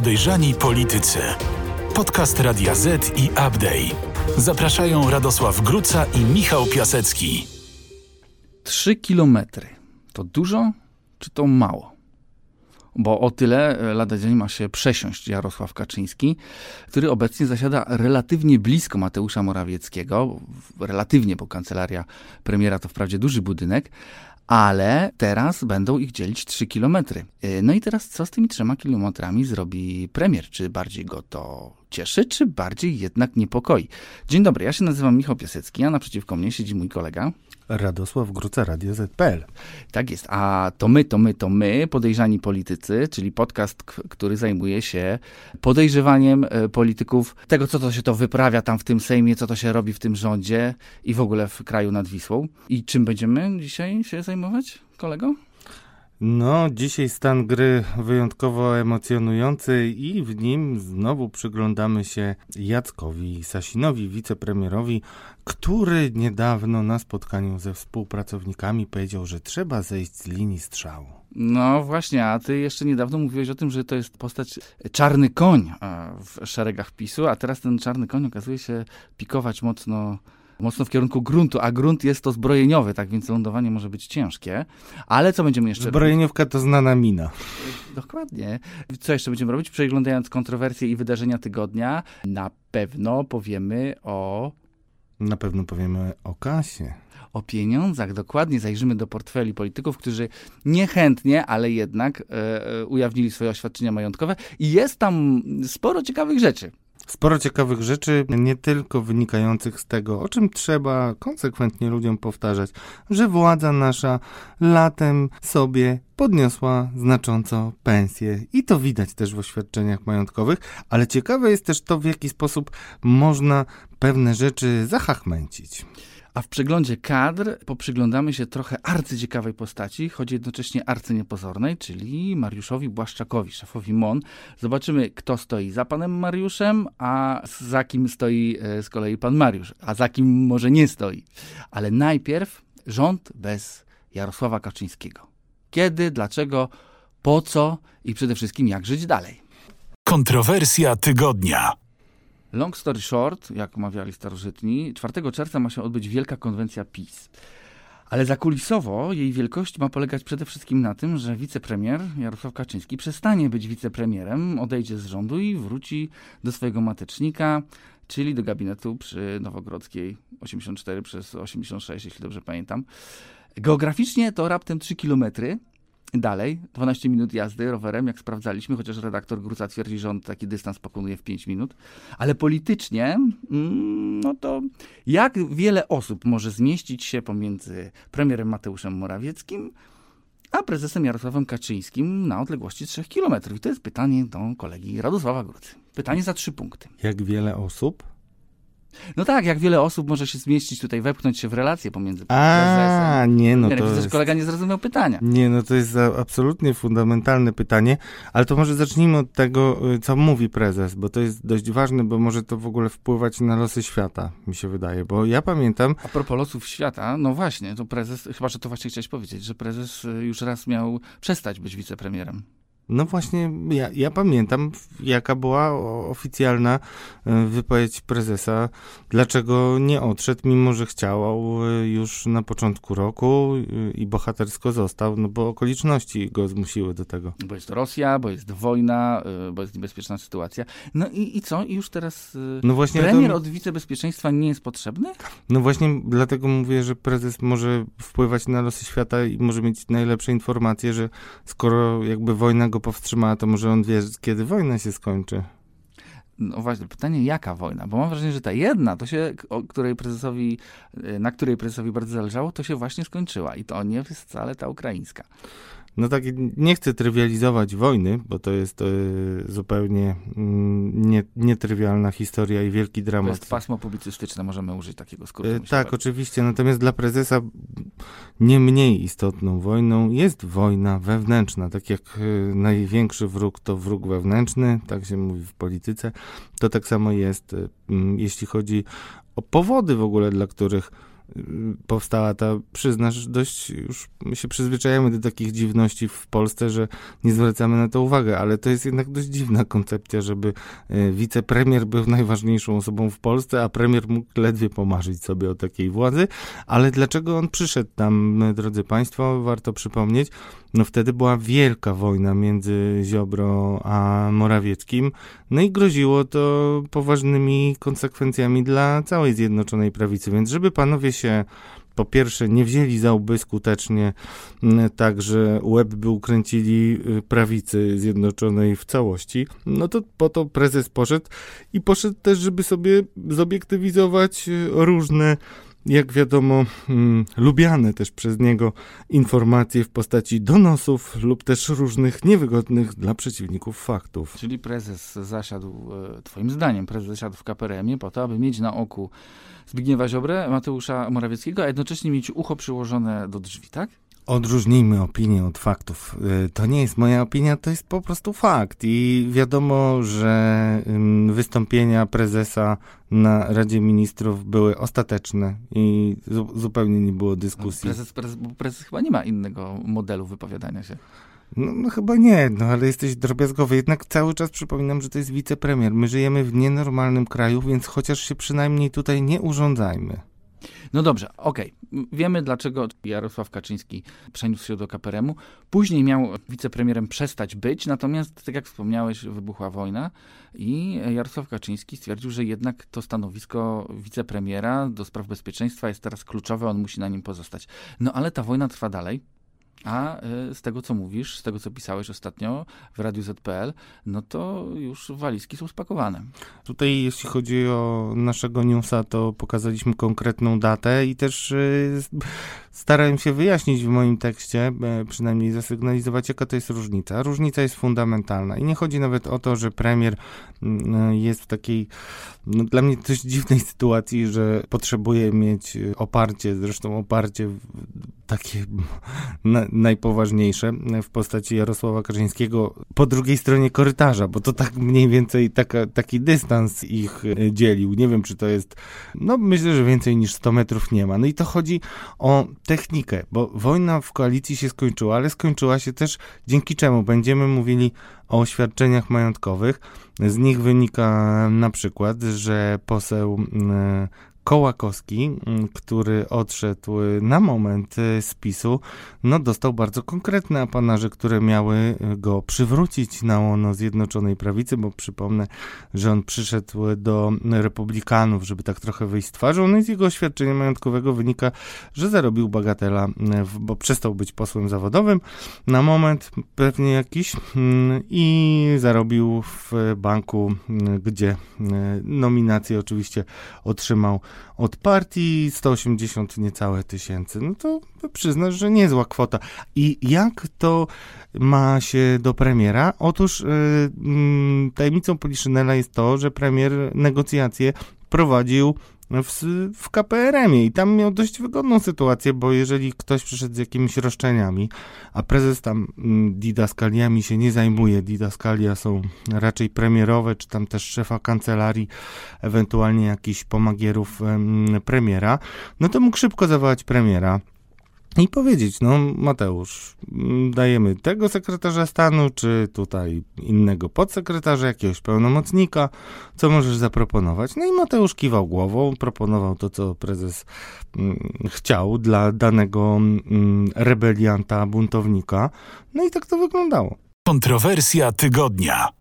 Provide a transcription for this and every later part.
Podejrzani Politycy. Podcast Radia Z i Update. Zapraszają Radosław Gruca i Michał Piasecki. Trzy kilometry. To dużo, czy to mało? Bo o tyle e, lada dzień ma się przesiąść Jarosław Kaczyński, który obecnie zasiada relatywnie blisko Mateusza Morawieckiego. Relatywnie, bo kancelaria premiera to wprawdzie duży budynek, ale teraz będą ich dzielić 3 kilometry. E, No i teraz co z tymi trzema kilometrami zrobi premier? Czy bardziej go to cieszy, czy bardziej jednak niepokoi? Dzień dobry, ja się nazywam Michał Piasecki, a naprzeciwko mnie siedzi mój kolega. Radosław Gruca, Radio ZPL. Tak jest, a to my, to my, to my, podejrzani politycy, czyli podcast, który zajmuje się podejrzewaniem e, polityków, tego co to się to wyprawia tam w tym Sejmie, co to się robi w tym rządzie i w ogóle w kraju nad Wisłą. I czym będziemy dzisiaj się zajmować, kolego? No, dzisiaj stan gry wyjątkowo emocjonujący i w nim znowu przyglądamy się Jackowi Sasinowi, wicepremierowi, który niedawno na spotkaniu ze współpracownikami powiedział, że trzeba zejść z linii strzału. No właśnie, a ty jeszcze niedawno mówiłeś o tym, że to jest postać czarny koń e, w szeregach PiSu, a teraz ten czarny koń okazuje się pikować mocno mocno w kierunku gruntu, a grunt jest to zbrojeniowy, tak więc lądowanie może być ciężkie. Ale co będziemy jeszcze robić? Zbrojeniówka to znana mina. Dokładnie. Co jeszcze będziemy robić? Przeglądając kontrowersje i wydarzenia tygodnia, na pewno powiemy o Na pewno powiemy o kasie. o pieniądzach. Dokładnie zajrzymy do portfeli polityków, którzy niechętnie, ale jednak e, e, ujawnili swoje oświadczenia majątkowe i jest tam sporo ciekawych rzeczy. Sporo ciekawych rzeczy, nie tylko wynikających z tego, o czym trzeba konsekwentnie ludziom powtarzać, że władza nasza latem sobie podniosła znacząco pensję. I to widać też w oświadczeniach majątkowych, ale ciekawe jest też to, w jaki sposób można pewne rzeczy zahachmęcić. A w przeglądzie kadr poprzyglądamy się trochę arcyciekawej postaci, choć jednocześnie arcyniepozornej, czyli Mariuszowi Błaszczakowi, szefowi MON. Zobaczymy, kto stoi za panem Mariuszem, a za kim stoi e, z kolei pan Mariusz, a za kim może nie stoi. Ale najpierw rząd bez Jarosława Kaczyńskiego. Kiedy, dlaczego, po co i przede wszystkim jak żyć dalej. Kontrowersja tygodnia. Long story short, jak mawiali starożytni, 4 czerwca ma się odbyć wielka konwencja PiS. Ale zakulisowo jej wielkość ma polegać przede wszystkim na tym, że wicepremier Jarosław Kaczyński przestanie być wicepremierem, odejdzie z rządu i wróci do swojego matecznika, czyli do gabinetu przy Nowogrodzkiej 84 przez 86, jeśli dobrze pamiętam. Geograficznie to raptem 3 kilometry, Dalej, 12 minut jazdy rowerem, jak sprawdzaliśmy, chociaż redaktor Gruca twierdzi, że on taki dystans pokonuje w 5 minut. Ale politycznie, mm, no to jak wiele osób może zmieścić się pomiędzy premierem Mateuszem Morawieckim a prezesem Jarosławem Kaczyńskim na odległości 3 km? I to jest pytanie do kolegi Radosława Grucy. Pytanie za trzy punkty. Jak wiele osób? No tak, jak wiele osób może się zmieścić tutaj, wepchnąć się w relacje pomiędzy prezesem. A, nie, no to jest... kolega nie zrozumiał pytania. Nie, no to jest absolutnie fundamentalne pytanie, ale to może zacznijmy od tego, y, co mówi prezes, bo to jest dość ważne, bo może to w ogóle wpływać na losy świata, mi się wydaje, bo ja pamiętam, A propos losów świata, no właśnie, to prezes, chyba że to właśnie chciałeś powiedzieć, że prezes y, już raz miał przestać być wicepremierem. No właśnie, ja, ja pamiętam, jaka była oficjalna y, wypowiedź prezesa, dlaczego nie odszedł, mimo że chciał y, już na początku roku y, i bohatersko został, no bo okoliczności go zmusiły do tego. Bo jest Rosja, bo jest wojna, bo jest niebezpieczna sytuacja. No i, i co? I już teraz No właśnie, premier to, od wicebezpieczeństwa nie jest potrzebny? no właśnie dlatego mówię, że prezes może wpływać na losy świata i może mieć najlepsze informacje, że skoro jakby wojna go powstrzymała, to może on wie, kiedy wojna się skończy. No właśnie, pytanie jaka wojna? Bo mam wrażenie, że ta jedna, to się, której prezesowi, na której prezesowi bardzo zależało, to się właśnie skończyła. I to nie jest wcale ta ukraińska. No tak, nie chcę trywializować wojny, bo to jest e, zupełnie nie, nietrywialna historia i wielki To dramat. jest pasmo publicystyczne, możemy użyć takiego skrótu. Się Tak, oczywiście. Natomiast dla prezesa nie mniej istotną wojną jest wojna wewnętrzna. Tak jak e, największy wróg to wróg wewnętrzny, tak się mówi w polityce, to tak samo jest, jeśli chodzi o powody w ogóle, dla których powstała ta, przyznasz, dość już my się przyzwyczajamy do takich dziwności w Polsce, że nie zwracamy na to uwagę, ale to jest jednak dość dziwna koncepcja, żeby e, wicepremier był najważniejszą osobą w Polsce, a premier mógł ledwie pomarzyć sobie o takiej władzy. Ale dlaczego on przyszedł tam, drodzy Państwo, warto przypomnieć, no wtedy była wielka wojna między Ziobro a Morawieckim, no i groziło to poważnymi konsekwencjami dla całej Zjednoczonej Prawicy, więc żeby panowie się po pierwsze nie wzięli za łby skutecznie, tak że łeb by ukręcili y, prawicy zjednoczonej w całości, no to po to prezes poszedł i poszedł też, żeby sobie zobiektywizować y, różne jak wiadomo, hmm, lubiane też przez niego informacje w postaci donosów lub też różnych niewygodnych dla przeciwników faktów. Czyli prezes zasiadł, e, twoim zdaniem, prezes zasiadł w KPRM-ie po to, aby mieć na oku Zbigniewa Ziobrę, Mateusza Morawieckiego, a jednocześnie mieć ucho przyłożone do drzwi, tak? Odróżnijmy opinię od faktów. Y, to nie jest moja opinia, to jest po prostu fakt. I wiadomo, że wystąpienia prezesa na Radzie Ministrów były ostateczne i zupełnie nie było dyskusji. No, prezes, prezes, prezes chyba nie ma innego modelu wypowiadania się. No, no, chyba nie, no ale jesteś drobiazgowy. Jednak cały czas przypominam, że to jest wicepremier. My żyjemy w nienormalnym kraju, więc chociaż się przynajmniej tutaj nie urządzajmy. No dobrze, okej. Okay. Wiemy, dlaczego Jarosław Kaczyński przeniósł się do KPRM-u. Później miał wicepremierem przestać być, natomiast, tak jak wspomniałeś, wybuchła wojna i Jarosław Kaczyński stwierdził, że jednak to stanowisko wicepremiera do spraw bezpieczeństwa jest teraz kluczowe, on musi na nim pozostać. No ale ta wojna trwa dalej. A y, z tego, co mówisz, z tego, co pisałeś ostatnio w Radiu ZPL, no to już walizki są spakowane. Tutaj, jeśli chodzi o naszego newsa, to pokazaliśmy konkretną datę i też y, starałem się wyjaśnić w moim tekście, e, przynajmniej zasygnalizować, jaka to jest różnica. Różnica jest fundamentalna i nie chodzi nawet o to, że premier mm, e, jest w takiej, no, dla mnie dość dziwnej sytuacji, że potrzebuje mieć oparcie, zresztą oparcie takie na, najpoważniejsze w postaci Jarosława Kaczyńskiego po drugiej stronie korytarza, bo to tak mniej więcej taka, taki dystans ich e, dzielił. Nie wiem, czy to jest, no myślę, że więcej niż 100 metrów nie ma. No i to chodzi o technikę, bo wojna w koalicji się skończyła, ale skończyła się też dzięki czemu będziemy mówili o oświadczeniach majątkowych. Z nich wynika na przykład, że poseł Kołakowski, mm, który odszedł y, na moment y, z PiSu, no dostał bardzo konkretne apanarze, które miały y, go przywrócić na łono Zjednoczonej Prawicy, bo przypomnę, że on przyszedł do Republikanów, żeby tak trochę wyjść z twarzą, no i z jego oświadczenia majątkowego wynika, że zarobił bagatela, bo przestał być posłem zawodowym na moment pewnie jakiś mm, i zarobił w banku, gdzie nominację oczywiście otrzymał od partii 180 niecałe tysięcy. No to przyznasz, że niezła kwota. I jak to ma się do premiera? Otóż yy, tajemnicą Poliszynela jest to, że premier negocjacje prowadził w, w KPRM-ie i tam miał dość wygodną sytuację, bo jeżeli ktoś przyszedł z jakimiś roszczeniami, a prezes tam mm, didaskaliami się nie zajmuje, didaskalia są raczej premierowe, czy tam też szefa kancelarii, ewentualnie jakichś pomagierów premiera, no to mógł szybko zawołać premiera i powiedzieć, no Mateusz, dajemy tego sekretarza stanu, czy tutaj innego podsekretarza, jakiegoś pełnomocnika, co możesz zaproponować? No i Mateusz kiwał głową, proponował to, co prezes mm, chciał dla danego mm, rebelianta, buntownika, no i tak to wyglądało. Kontrowersja tygodnia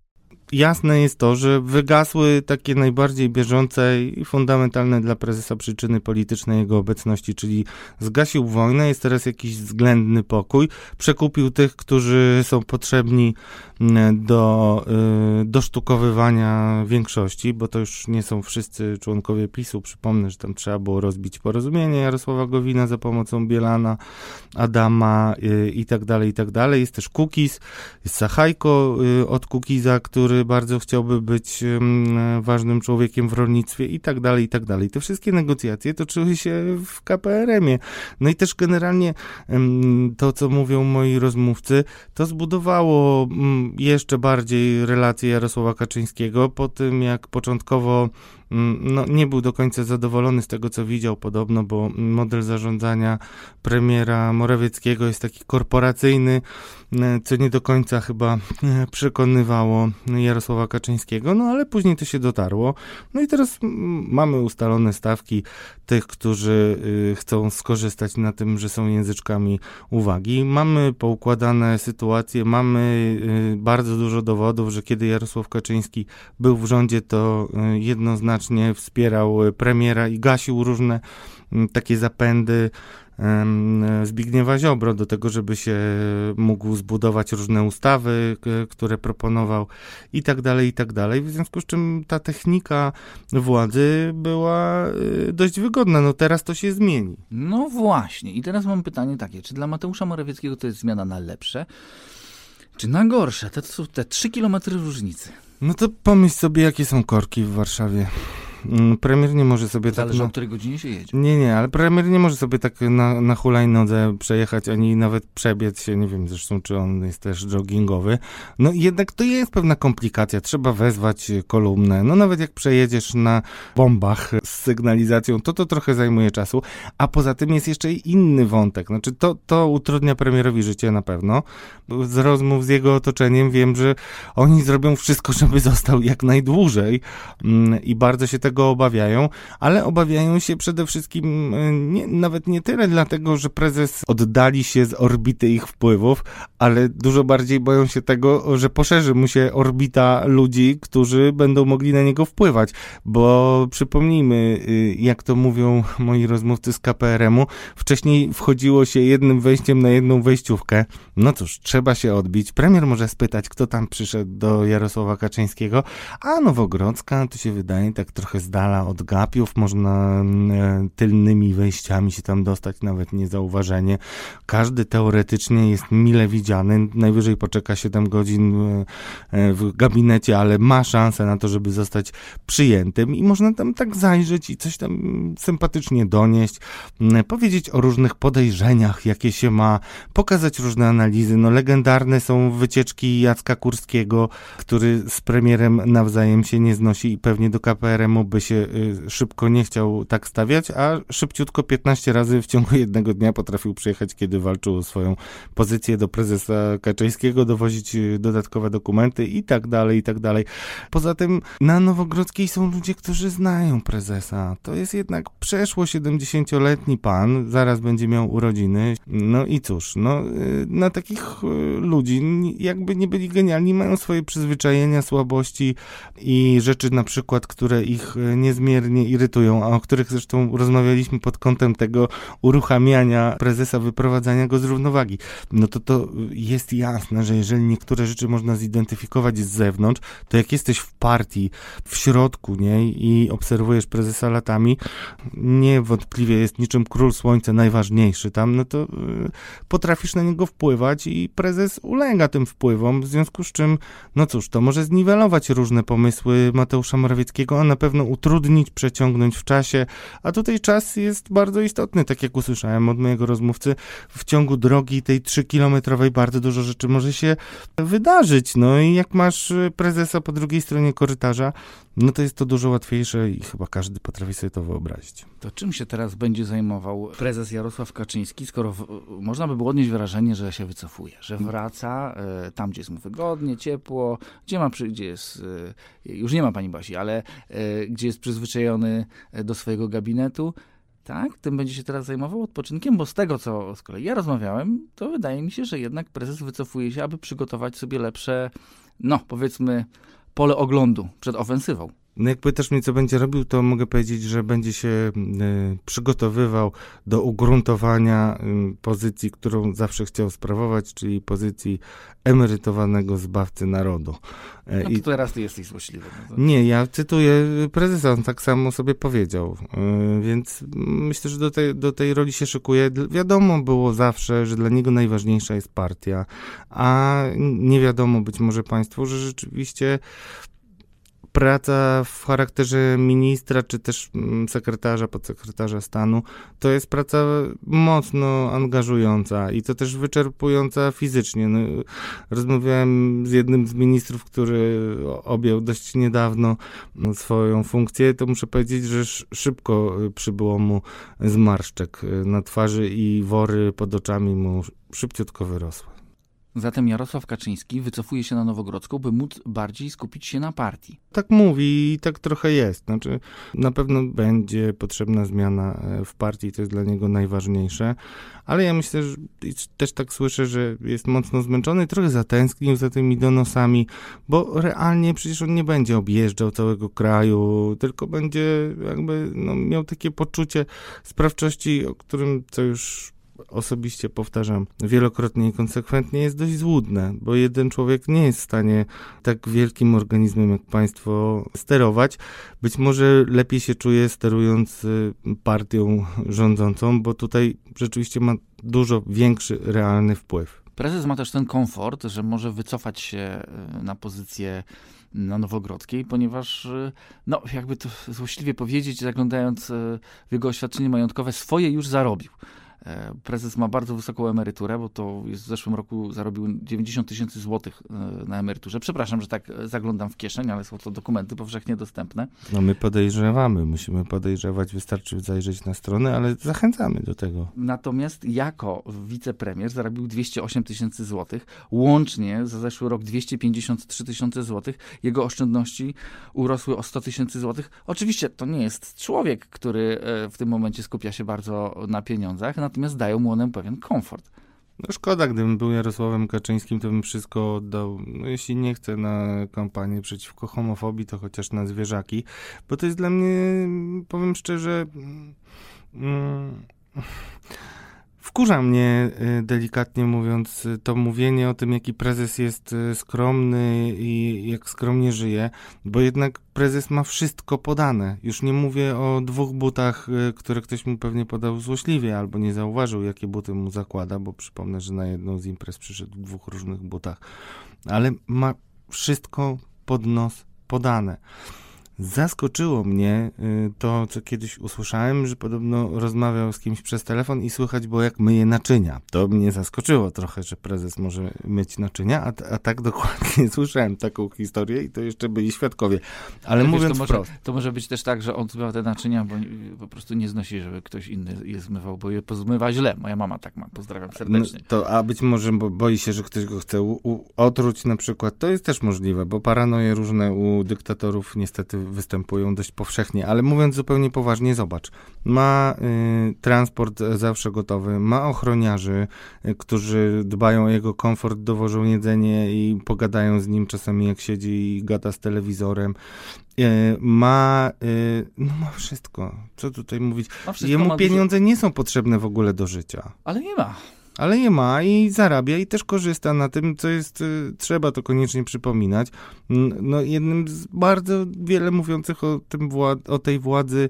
jasne jest to, że wygasły takie najbardziej bieżące i fundamentalne dla prezesa przyczyny politycznej jego obecności, czyli zgasił wojnę, jest teraz jakiś względny pokój, przekupił tych, którzy są potrzebni do y, dosztukowywania większości, bo to już nie są wszyscy członkowie PiSu. Przypomnę, że tam trzeba było rozbić porozumienie Jarosława Gowina za pomocą Bielana, Adama y, i tak dalej, i tak dalej. Jest też Kukiz, jest Sachajko y, od Kukiza, który bardzo chciałby być ważnym człowiekiem w rolnictwie i tak dalej, i tak dalej. Te wszystkie negocjacje toczyły się w KPRM-ie. No i też generalnie to, co mówią moi rozmówcy, to zbudowało jeszcze bardziej relacje Jarosława Kaczyńskiego po tym, jak początkowo no, nie był do końca zadowolony z tego, co widział podobno, bo model zarządzania premiera Morawieckiego jest taki korporacyjny, e, co nie do końca chyba e, przekonywało Jarosława Kaczyńskiego, no ale później to się dotarło. No i teraz mamy ustalone stawki tych, którzy y, chcą skorzystać na tym, że są języczkami uwagi. Mamy poukładane sytuacje, mamy y, bardzo dużo dowodów, że kiedy Jarosław Kaczyński był w rządzie, to y, jednoznacznie wspierał premiera i gasił różne takie zapędy Zbigniewa Ziobro do tego, żeby się mógł zbudować różne ustawy, które proponował i tak dalej, i tak dalej. W związku z czym ta technika władzy była y, dość wygodna. No teraz to się zmieni. No właśnie. I teraz mam pytanie takie, czy dla Mateusza Morawieckiego to jest zmiana na lepsze, czy na gorsze? To są te trzy kilometry różnicy. No to pomyśl sobie, jakie są korki w Warszawie. Mm, premier nie może sobie Zależy tak... o której godzinie się jedzie. Nie, nie, ale premier nie może sobie tak na, na hulajnodze przejechać, ani nawet przebiec się, nie wiem zresztą, czy on jest też joggingowy. No jednak to jest pewna komplikacja, trzeba wezwać kolumnę. No nawet jak przejedziesz na bombach z sygnalizacją, to to trochę zajmuje czasu. A poza tym jest jeszcze inny wątek. Znaczy to, to utrudnia premierowi życie na pewno. Z rozmów z jego otoczeniem wiem, że oni zrobią wszystko, żeby został jak najdłużej mm, i bardzo się tak tego obawiają, ale obawiają się przede wszystkim e, nie, nawet nie tyle dlatego, że prezes oddali się z orbity ich wpływów, ale dużo bardziej boją się tego, że poszerzy mu się orbita ludzi, którzy będą mogli na niego wpływać, bo przypomnijmy, y, jak to mówią moi rozmówcy z KPRM-u, wcześniej wchodziło się jednym wejściem na jedną wejściówkę. No cóż, trzeba się odbić. Premier może spytać, kto tam przyszedł do Jarosława Kaczyńskiego, a Nowogrodzka to się wydaje tak trochę z dala od gapiów, można e, tylnymi wejściami się tam dostać, nawet niezauważenie. Każdy teoretycznie jest mile widziany, najwyżej poczeka 7 godzin e, e, w gabinecie, ale ma szansę na to, żeby zostać przyjętym i można tam tak zajrzeć i coś tam sympatycznie donieść, powiedzieć o różnych podejrzeniach, jakie się ma, pokazać różne analizy. No legendarne są wycieczki Jacka Kurskiego, który z premierem nawzajem się nie znosi i pewnie do KPRM-u by się y, szybko nie chciał tak stawiać, a szybciutko 15 razy w ciągu jednego dnia potrafił przyjechać, kiedy walczył o swoją pozycję do prezesa Kaczyńskiego, dowozić y, dodatkowe dokumenty i tak dalej, i tak dalej. Poza tym na Nowogrodzkiej są ludzie, którzy znają prezesa. To jest jednak przeszło 70-letni pan, zaraz będzie miał urodziny. No i cóż, no y, na takich ludzi, jakby nie byli genialni, mają swoje przyzwyczajenia, słabości i rzeczy na przykład, które ich niezmiernie irytują, a o których zresztą rozmawialiśmy pod kątem tego uruchamiania prezesa, wyprowadzania go z równowagi. No to to jest jasne, że jeżeli niektóre rzeczy można zidentyfikować z zewnątrz, to jak jesteś w partii, w środku niej i obserwujesz prezesa latami, niewątpliwie jest niczym król słońca najważniejszy tam, no to y, potrafisz na niego wpływać i prezes ulega tym wpływom, w związku z czym, no cóż, to może zniwelować różne pomysły Mateusza Morawieckiego, a na pewno utrudnić, przeciągnąć w czasie, a tutaj czas jest bardzo istotny, tak jak usłyszałem od mojego rozmówcy, w ciągu drogi tej trzykilometrowej bardzo dużo rzeczy może się wydarzyć, no i jak masz prezesa po drugiej stronie korytarza, no to jest to dużo łatwiejsze i chyba każdy potrafi sobie to wyobrazić. To czym się teraz będzie zajmował prezes Jarosław Kaczyński, skoro w, można by było odnieść wrażenie, że się wycofuje, że wraca e, tam, gdzie jest mu wygodnie, ciepło, gdzie ma, gdzie jest, e, już nie ma pani Basi, ale e, gdzie jest przyzwyczajony do swojego gabinetu, tak, tym będzie się teraz zajmował odpoczynkiem, bo z tego, co z kolei ja rozmawiałem, to wydaje mi się, że jednak prezes wycofuje się, aby przygotować sobie lepsze, no powiedzmy, pole oglądu przed ofensywą. No jak pytasz mnie, co będzie robił, to mogę powiedzieć, że będzie się y, przygotowywał do ugruntowania y, pozycji, którą zawsze chciał sprawować, czyli pozycji emerytowanego zbawcy narodu. E, no to teraz ty jesteś złośliwy. No Nie, ja cytuję prezesa, on tak samo sobie powiedział, y, więc myślę, że do tej, do tej roli się szykuje. Wiadomo było zawsze, że dla niego najważniejsza jest partia, a nie wiadomo być może państwu, że rzeczywiście praca w charakterze ministra, czy też mm, sekretarza, podsekretarza stanu, to jest praca mocno angażująca i to też wyczerpująca fizycznie. No, rozmawiałem z jednym z ministrów, który objął dość niedawno swoją funkcję, to muszę powiedzieć, że szybko przybyło mu zmarszczek na twarzy i wory pod oczami mu szybciutko wyrosły. Zatem Jarosław Kaczyński wycofuje się na Nowogrodzką, by móc bardziej skupić się na partii. Tak mówi i tak trochę jest. Znaczy, na pewno będzie potrzebna zmiana e, w partii, to jest dla niego najważniejsze, ale ja myślę, że też tak słyszę, że jest mocno zmęczony, trochę zatęsknił za tymi donosami, bo realnie przecież on nie będzie objeżdżał całego kraju, tylko będzie jakby no, miał takie poczucie sprawczości, o którym co już osobiście powtarzam wielokrotnie i konsekwentnie, jest dość złudne, bo jeden człowiek nie jest w stanie tak wielkim organizmem jak państwo sterować. Być może lepiej się czuje sterując y, partią rządzącą, bo tutaj rzeczywiście ma dużo większy realny wpływ. Prezes ma też ten komfort, że może wycofać się y, na pozycję na Nowogrodzkiej, ponieważ, y, no, jakby to złośliwie powiedzieć, zaglądając w jego oświadczenie majątkowe, swoje już zarobił. E, prezes ma bardzo wysoką emeryturę, bo to jest w zeszłym roku zarobił 90 tysięcy złotych e, na emeryturze. Przepraszam, że tak e, zaglądam w kieszeń, ale są to dokumenty powszechnie dostępne. No my podejrzewamy, musimy podejrzewać, wystarczy zajrzeć na stronę, ale zachęcamy do tego. Natomiast jako wicepremier zarobił 208 tysięcy złotych, łącznie za zeszły rok 253 tysiące złotych. Jego oszczędności urosły o 100 tysięcy złotych. Oczywiście to nie jest człowiek, który w tym momencie skupia się bardzo na pieniądzach, natomiast dają mu one pewien komfort. No szkoda, gdybym był Jarosławem Kaczyńskim, to bym wszystko oddał, no jeśli nie chcę na kampanię przeciwko homofobii, to chociaż na zwierzaki, bo to jest dla mnie, powiem szczerze, mm, Wkurza mnie, y, delikatnie mówiąc, y, to mówienie o tym, jaki prezes jest y, skromny i jak skromnie żyje, bo jednak prezes ma wszystko podane. Już nie mówię o dwóch butach, które ktoś mu pewnie podał złośliwie, albo nie zauważył, jakie buty mu zakłada, bo przypomnę, że na jedną z imprez przyszedł w dwóch różnych butach, ale ma wszystko pod nos podane. Zaskoczyło mnie y, to, co kiedyś usłyszałem, że podobno rozmawiał z kimś przez telefon i słychać było, jak myje naczynia. To mnie zaskoczyło trochę, że prezes może myć naczynia, a, a tak dokładnie słyszałem taką historię i to jeszcze byli świadkowie. Ale, mówiąc wiesz, to wprost. Może, to może być też tak, że on zmywa te naczynia, bo po prostu nie znosi, żeby ktoś inny je zmywał, bo je pozmywa źle. Moja mama tak ma. Pozdrawiam serdecznie. No, to, a być może bo, boi się, że ktoś go chce u, u, otruć na przykład. To jest też możliwe, bo paranoje różne u dyktatorów niestety występują dość powszechnie, ale mówiąc zupełnie poważnie, zobacz, ma y, transport zawsze gotowy, ma ochroniarzy, y, którzy dbają o jego komfort, dowożą jedzenie i pogadają z nim czasami jak siedzi i gada z telewizorem. Y, ma, y, no ma wszystko. Co tutaj mówić? Jemu pieniądze nie są potrzebne w ogóle do życia. Ale nie ma ale nie ma i zarabia i też korzysta na tym, co jest, y, trzeba to koniecznie przypominać. No, jednym z bardzo wiele mówiących o, tym o tej władzy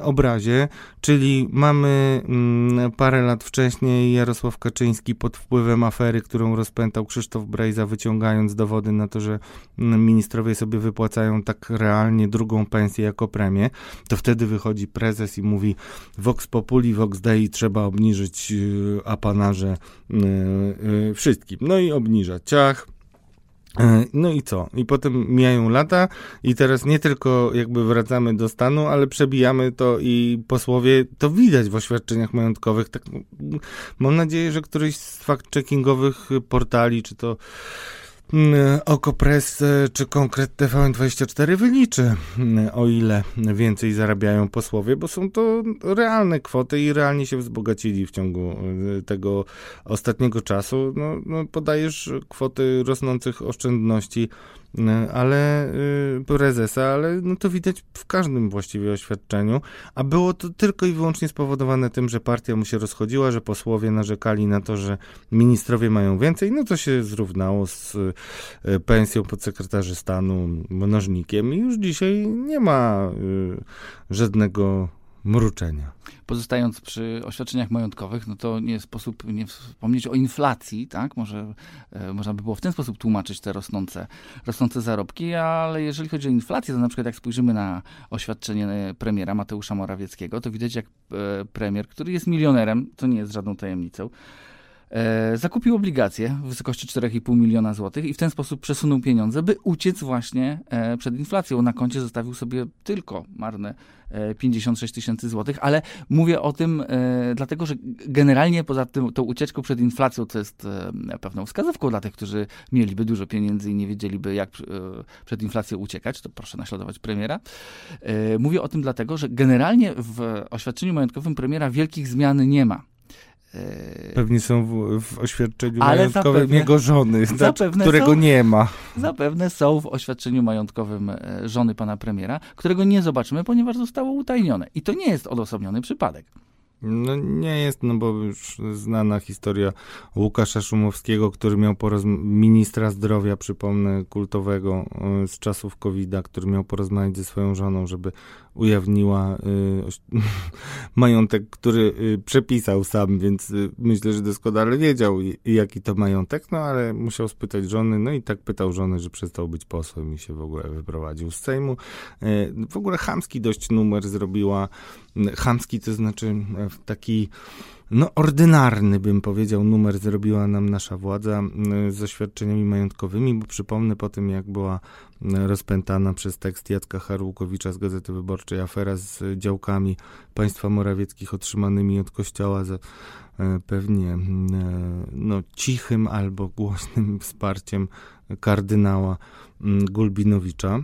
obrazie, czyli mamy mm, parę lat wcześniej Jarosław Kaczyński pod wpływem afery, którą rozpętał Krzysztof Brejza, wyciągając dowody na to, że mm, ministrowie sobie wypłacają tak realnie drugą pensję jako premię, to wtedy wychodzi prezes i mówi Vox Populi, Vox Dei, trzeba obniżyć y, apanarze y, y, wszystkim. No i obniża ciach, no i co? I potem mijają lata i teraz nie tylko jakby wracamy do stanu, ale przebijamy to i posłowie, to widać w oświadczeniach majątkowych. Tak, mam nadzieję, że któryś z fact-checkingowych portali, czy to Okopres czy konkret TVN24 wyliczy, mm, o ile więcej zarabiają posłowie, bo są to realne kwoty i realnie się wzbogacili w ciągu y, tego ostatniego czasu. No, no podajesz kwoty rosnących oszczędności E, ale y, prezesa, ale no to widać w każdym właściwie oświadczeniu, a było to tylko i wyłącznie spowodowane tym, że partia mu się rozchodziła, że posłowie narzekali na to, że ministrowie mają więcej, no to się zrównało z y, pensją podsekretarzy stanu mnożnikiem i już dzisiaj nie ma y, żadnego mruczenia. Pozostając przy oświadczeniach majątkowych, no to nie sposób nie wspomnieć o inflacji, tak? Może e, można by było w ten sposób tłumaczyć te rosnące, rosnące zarobki, ale jeżeli chodzi o inflację, to na przykład jak spojrzymy na oświadczenie premiera Mateusza Morawieckiego, to widać jak e, premier, który jest milionerem, to nie jest żadną tajemnicą, e, zakupił obligacje w wysokości 4,5 miliona złotych i w ten sposób przesunął pieniądze, by uciec właśnie e, przed inflacją. Na koncie zostawił sobie tylko marne 56 tysięcy złotych, ale mówię o tym e, dlatego, że generalnie poza tym, tą ucieczką przed inflacją, to jest e, pewną wskazówką dla tych, którzy mieliby dużo pieniędzy i nie wiedzieliby, jak e, przed inflacją uciekać, to proszę naśladować premiera. E, mówię o tym dlatego, że generalnie w oświadczeniu majątkowym premiera wielkich zmian nie ma. E, Pewnie są w, w oświadczeniu Ale majątkowym zapewne- jego żony, zapewne którego są. nie ma. Zapewne są w oświadczeniu majątkowym e, żony pana premiera, którego nie zobaczymy, ponieważ zostało utajnione. I to nie jest odosobniony przypadek. No nie jest, no bo już znana historia Łukasza Szumowskiego, który miał poroz... ministra zdrowia, przypomnę, kultowego y, z czasów COVID-a, który miał porozmawiać ze swoją żoną, żeby ujawniła y, majątek, który y, przepisał sam, więc myślę, że doskonale wiedział, jaki to majątek, no ale musiał spytać żony, no i tak pytał żony, że przestał być posłem i się w ogóle wyprowadził z Sejmu. W ogóle chamski dość numer zrobiła chamski, to znaczy e, taki no ordynarny, bym powiedział, numer zrobiła nam nasza władza z oświadczeniami majątkowymi, bo przypomnę po tym, jak była rozpętana przez tekst Jacka Harłukowicza z Gazety Wyborczej afera z działkami państwa Morawieckich otrzymanymi od kościoła za e, pewnie e, no, cichym albo głośnym wsparciem kardynała Gulbinowicza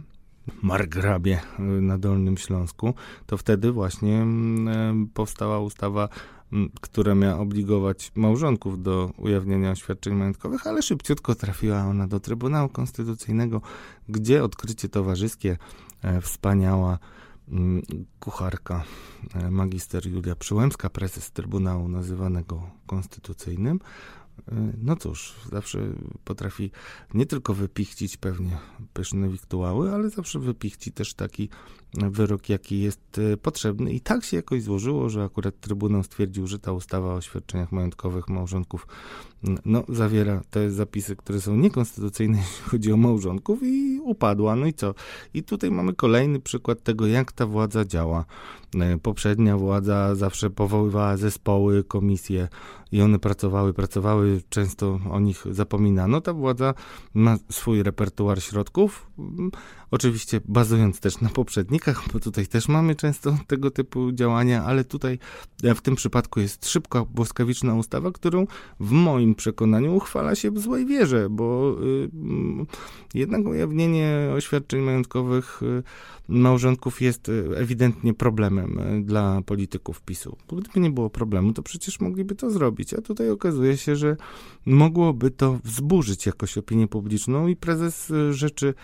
margrabie y, na Dolnym Śląsku, to wtedy właśnie mm, e, powstała ustawa, m, która miała obligować małżonków do ujawniania oświadczeń majątkowych, ale szybciutko trafiła ona do Trybunału Konstytucyjnego, gdzie odkrycie towarzyskie e, wspaniała mm, kucharka e, magister Julia Przyłębska, prezes Trybunału nazywanego konstytucyjnym, no cóż, zawsze potrafi nie tylko wypichcić pewnie pyszne wiktuały, ale zawsze wypichci też taki wyrok, jaki jest e, potrzebny. I tak się jakoś złożyło, że akurat Trybunał stwierdził, że ta ustawa o świadczeniach majątkowych małżonków no, zawiera te zapisy, które są niekonstytucyjne, jeśli chodzi o małżonków i upadła. No i co? I tutaj mamy kolejny przykład tego, jak ta władza działa. E, Poprzednia władza zawsze powoływała zespoły, komisje i one pracowały, pracowały, często o nich zapominano. Ta władza ma swój repertuar środków, oczywiście bazując też na poprzednikach, bo tutaj też mamy często tego typu działania, ale tutaj e, w tym przypadku jest szybka, błyskawiczna ustawa, którą w moim przekonaniu uchwala się w złej wierze, bo y, mm, jednak ujawnienie oświadczeń majątkowych y, małżonków jest y, ewidentnie problemem y, dla polityków PiSu. Bo gdyby nie było problemu, to przecież mogliby to zrobić, a tutaj okazuje się, że mogłoby to wzburzyć jakoś opinię publiczną i prezes rzeczy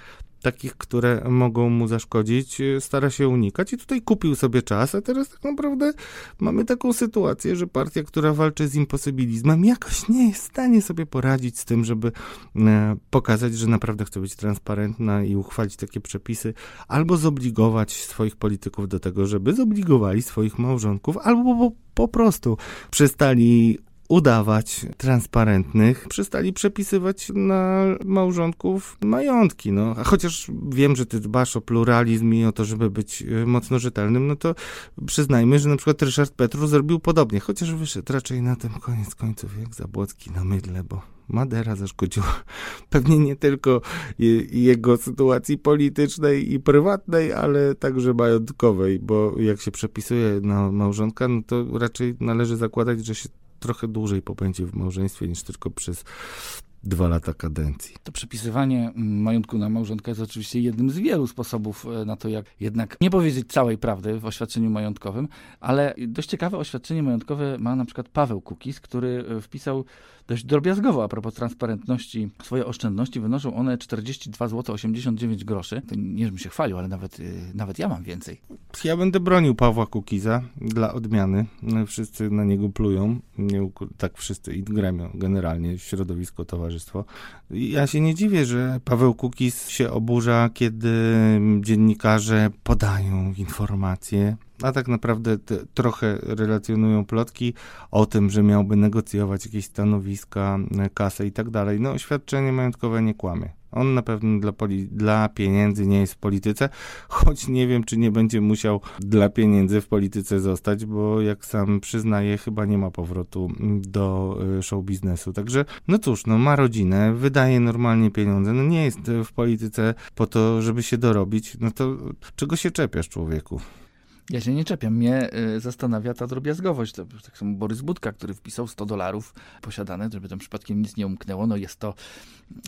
takich, które mogą mu zaszkodzić, y, stara się unikać i tutaj kupił sobie czas, a teraz tak naprawdę mamy taką sytuację, że partia, która walczy z imposybilizmem, jakoś nie jest w stanie sobie poradzić z tym, żeby e, pokazać, że naprawdę chce być transparentna i uchwalić takie przepisy, albo zobligować swoich polityków do tego, żeby zobligowali swoich małżonków, albo po, po prostu przestali udawać transparentnych, przestali przepisywać na małżonków majątki. No, a chociaż wiem, że ty dbasz o pluralizm i o to, żeby być e, mocno rzetelnym, no to przyznajmy, że na przykład Ryszard Petru zrobił podobnie, chociaż wyszedł raczej na tym koniec końców jak Zabłocki na mydle, bo Madera zaszkodziła pewnie nie tylko je- jego sytuacji politycznej i prywatnej, ale także majątkowej, bo jak się przepisuje na małżonka, no to raczej należy zakładać, że się trochę dłużej popędzi w małżeństwie niż tylko przez dwa lata kadencji. To przepisywanie majątku na małżonka jest oczywiście jednym z wielu sposobów e, na to, jak jednak nie powiedzieć całej prawdy w oświadczeniu majątkowym, ale dość ciekawe oświadczenie majątkowe ma na przykład Paweł Kukis, który e, wpisał dość drobiazgowo a propos transparentności. Swoje oszczędności wynoszą one 42 zł 89 groszy. To nie, żebym się chwalił, ale nawet, e, nawet ja mam więcej. Ja będę bronił Pawła Kukiza dla odmiany. No, Wszyscy na niego plują. Nie, tak wszyscy i gremią generalnie, środowisko, towarzystwo. Ja się nie dziwię, że Paweł Kukiz się oburza, kiedy dziennikarze podają informacje a tak naprawdę trochę relacjonują plotki o tym, że miałby negocjować jakieś stanowiska, kasę i tak dalej. No, oświadczenie majątkowe nie kłamie. On na pewno dla, poli- dla pieniędzy nie jest w polityce, choć nie wiem, czy nie będzie musiał dla pieniędzy w polityce zostać, bo jak sam przyznaje, chyba nie ma powrotu do y, show biznesu. Także, no cóż, no ma rodzinę, wydaje normalnie pieniądze, no nie jest w polityce po to, żeby się dorobić, no to czego się czepiasz, człowieku? Ja się nie czepiam. Mnie y, zastanawia ta drobiazgowość. To, tak samo Borys Budka, który wpisał 100 dolarów posiadane, żeby tam przypadkiem nic nie umknęło. No jest to,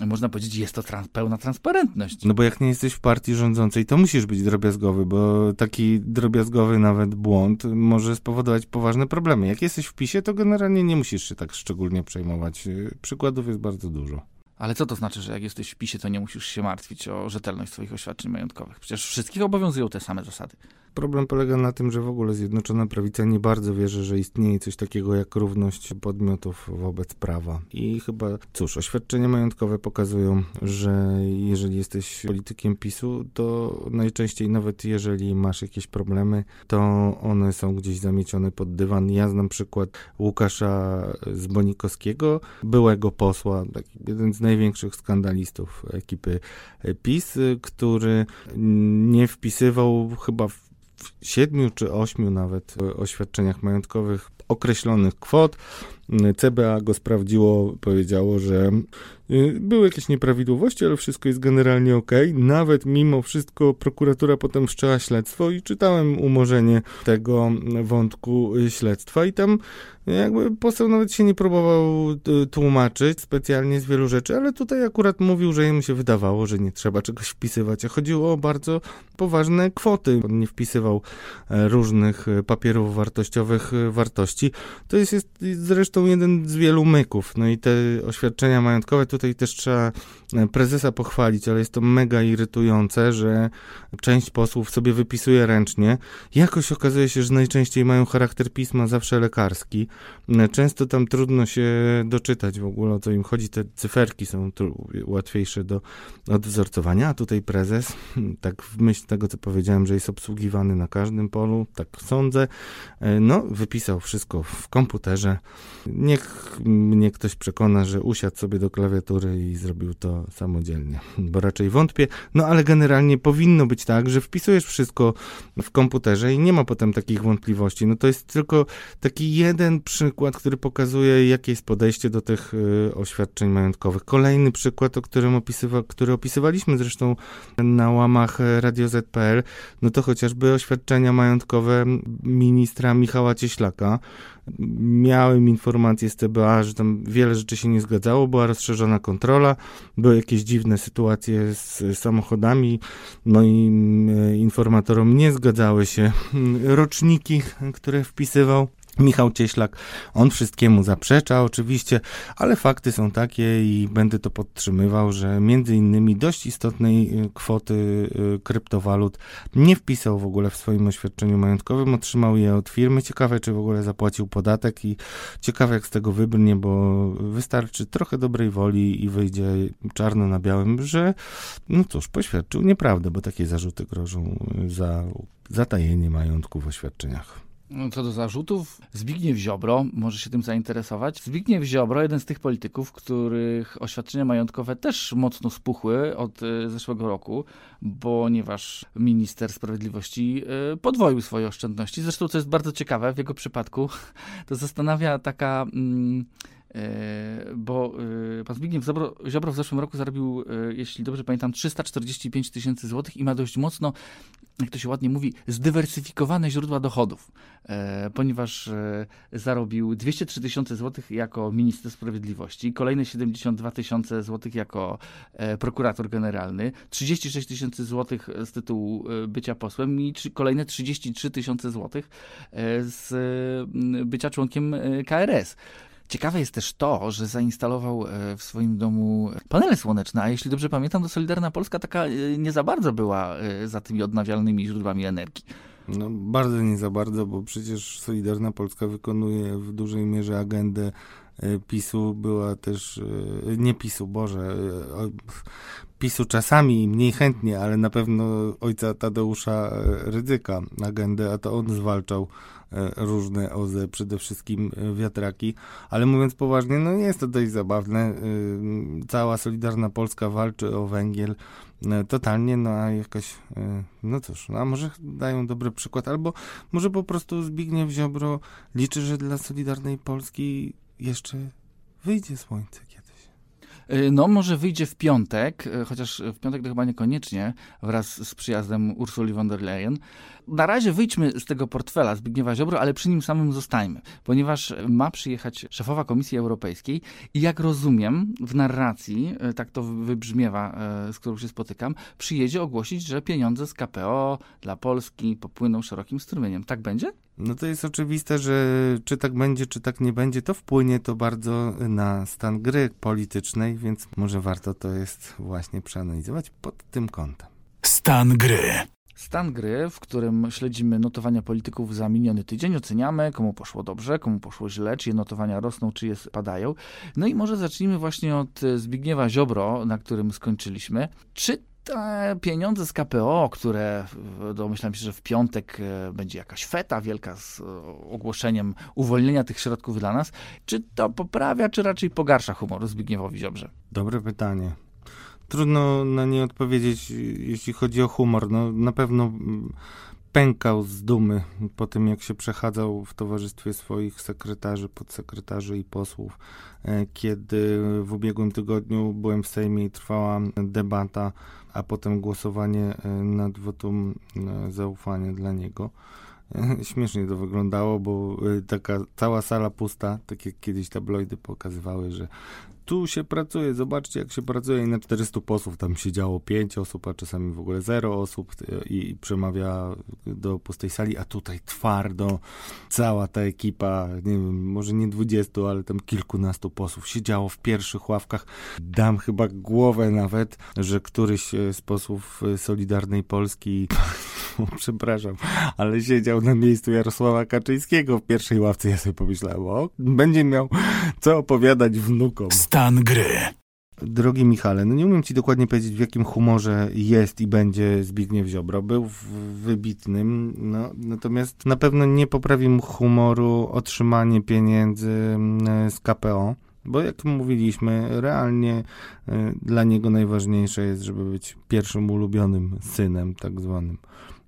można powiedzieć, jest to trans pełna transparentność. No bo jak nie jesteś w partii rządzącej, to musisz być drobiazgowy, bo taki drobiazgowy nawet błąd może spowodować poważne problemy. Jak jesteś w PiSie, to generalnie nie musisz się tak szczególnie przejmować. Przykładów jest bardzo dużo. Ale co to znaczy, że jak jesteś w PiSie, to nie musisz się martwić o rzetelność swoich oświadczeń majątkowych? Przecież wszystkich obowiązują te same zasady. Problem polega na tym, że w ogóle Zjednoczona Prawica nie bardzo wierzy, że istnieje coś takiego jak równość podmiotów wobec prawa. I chyba, cóż, oświadczenia majątkowe pokazują, że jeżeli jesteś politykiem PiSu, to najczęściej nawet jeżeli masz jakieś problemy, to one są gdzieś zamiecione pod dywan. Ja znam przykład Łukasza Zbonikowskiego, byłego posła, jeden z największych skandalistów ekipy PiS, który nie wpisywał chyba w siedmiu czy ośmiu nawet oświadczeniach majątkowych określonych kwot. CBA go sprawdziło, powiedziało, że y, były jakieś nieprawidłowości, ale wszystko jest generalnie ok. Nawet mimo wszystko prokuratura potem wszczęła śledztwo i czytałem umorzenie tego wątku śledztwa i tam jakby poseł nawet się nie próbował y, tłumaczyć specjalnie z wielu rzeczy, ale tutaj akurat mówił, że mu się wydawało, że nie trzeba czegoś wpisywać, a chodziło o bardzo poważne kwoty. On nie wpisywał e, różnych papierów wartościowych wartości. To jest, jest zresztą jeden z wielu myków. No i te oświadczenia majątkowe, tutaj też trzeba prezesa pochwalić, ale jest to mega irytujące, że część posłów sobie wypisuje ręcznie. Jakoś okazuje się, że najczęściej mają charakter pisma zawsze lekarski. Często tam trudno się doczytać w ogóle o co im chodzi. Te cyferki są łatwiejsze do odwzorcowania, a tutaj prezes, tak w myśl tego, co powiedziałem, że jest obsługiwany na każdym polu, tak sądzę, no wypisał wszystko w komputerze. Niech mnie ktoś przekona, że usiadł sobie do klawiatury i zrobił to samodzielnie, bo raczej wątpię. No ale generalnie powinno być tak, że wpisujesz wszystko w komputerze i nie ma potem takich wątpliwości. No to jest tylko taki jeden przykład, który pokazuje, jakie jest podejście do tych y, oświadczeń majątkowych. Kolejny przykład, o którym opisywa, który opisywaliśmy zresztą na łamach Radio ZPL, no to chociażby oświadczenia majątkowe ministra Michała Cieślaka. Miałem informacje z TBA, że tam wiele rzeczy się nie zgadzało, była rozszerzona kontrola, były jakieś dziwne sytuacje z samochodami, no i mm, informatorom nie zgadzały się roczniki, które wpisywał. Michał Cieślak, on wszystkiemu zaprzecza oczywiście, ale fakty są takie i będę to podtrzymywał, że między innymi dość istotnej y, kwoty y, kryptowalut nie wpisał w ogóle w swoim oświadczeniu majątkowym, otrzymał je od firmy. Ciekawe, czy w ogóle zapłacił podatek i ciekawe, jak z tego wybrnie, bo wystarczy trochę dobrej woli i wyjdzie czarno na białym, że no cóż, poświadczył nieprawdę, bo takie zarzuty grożą za zatajenie majątku w oświadczeniach. No, co do zarzutów, Zbigniew Ziobro może się tym zainteresować. Zbigniew Ziobro, jeden z tych polityków, których oświadczenia majątkowe też mocno spuchły od y, zeszłego roku, ponieważ minister sprawiedliwości y, podwoił swoje oszczędności. Zresztą, co jest bardzo ciekawe w jego przypadku, to zastanawia taka. Mm, E, bo e, pan Zbigniew Ziobro w zeszłym roku zarobił, e, jeśli dobrze pamiętam, 345 tysięcy złotych i ma dość mocno, jak to się ładnie mówi, zdywersyfikowane źródła dochodów, ponieważ zarobił 203 tysiące złotych jako minister sprawiedliwości, kolejne 72 tysiące złotych jako prokurator generalny, 36 tysięcy złotych z tytułu bycia posłem i kolejne 33 tysiące złotych z bycia członkiem KRS. Ciekawe jest też to, że zainstalował e, w swoim domu panele słoneczne, a jeśli dobrze pamiętam, to Solidarna Polska taka e, nie za bardzo była e, za tymi odnawialnymi źródłami energii. No bardzo nie za bardzo, bo przecież Solidarna Polska wykonuje w dużej mierze agendę PiSu była też, nie PiSu, Boże, PiSu czasami mniej chętnie, ale na pewno ojca Tadeusza Rydzyka agendę, a to on zwalczał różne OZE, przede wszystkim wiatraki, ale mówiąc poważnie, no jest to dość zabawne. Cała Solidarna Polska walczy o węgiel, E, totalnie, no a jakoś, e, no cóż, no a może dają dobry przykład, albo może po prostu Zbigniew Ziobro liczy, że dla Solidarnej Polski jeszcze wyjdzie słońce. E, no, może wyjdzie w piątek, chociaż w piątek to chyba niekoniecznie, wraz z przyjazdem Ursuli von der Leyen na razie wyjdźmy z tego portfela Zbigniewa Ziobro, ale przy nim samym zostańmy, ponieważ ma przyjechać szefowa Komisji Europejskiej i jak rozumiem w narracji, e, tak to wybrzmiewa, z którą się spotykam, przyjedzie ogłosić, że pieniądze z KPO dla Polski popłyną szerokim strumieniem. Tak będzie? No to jest oczywiste, że czy tak będzie, czy tak nie będzie, to wpłynie to bardzo na stan gry politycznej, więc może warto to jest właśnie przeanalizować pod tym kątem. Stan gry. Stan gry, w którym śledzimy notowania polityków za miniony tydzień, oceniamy, komu poszło dobrze, komu poszło źle, czyje notowania rosną, czyje spadają. No i może zacznijmy właśnie od Zbigniewa Ziobro, na którym skończyliśmy. Czy te pieniądze z KPO, które domyślam się, że w piątek e, będzie jakaś feta wielka z e, ogłoszeniem uwolnienia tych środków dla nas, czy to poprawia, czy raczej pogarsza humor Zbigniewowi Ziobrze? Dobre pytanie. Trudno na nie odpowiedzieć, jeśli chodzi o humor. No, na pewno mm, pękał z dumy po tym, jak się przechadzał w towarzystwie swoich sekretarzy, podsekretarzy i posłów. E, kiedy w ubiegłym tygodniu byłem w Sejmie i trwała debata, a potem głosowanie e, nad wotum e, zaufania dla niego. Śmiesznie to wyglądało, bo taka cała sala pusta, tak jak kiedyś tabloidy pokazywały, że tu się pracuje, zobaczcie jak się pracuje i na 400 posłów tam siedziało 5 osób, a czasami w ogóle 0 osób i, i przemawia do pustej sali, a tutaj twardo cała ta ekipa, nie wiem, może nie 20, ale tam kilkunastu posłów siedziało w pierwszych ławkach. Dam chyba głowę nawet, że któryś z posłów Solidarnej Polski przepraszam, ale siedział na miejscu Jarosława Kaczyńskiego w pierwszej ławce. Ja sobie pomyślałem, o, będzie miał co opowiadać wnukom. Stan gry. Drogi Michale, no nie umiem ci dokładnie powiedzieć, w jakim humorze jest i będzie Zbigniew Ziobro. Był wybitnym, no, natomiast na pewno nie poprawi mu humoru otrzymanie pieniędzy mm, z KPO. Bo jak mówiliśmy, realnie y, dla niego najważniejsze jest, żeby być pierwszym ulubionym synem, tak zwanym.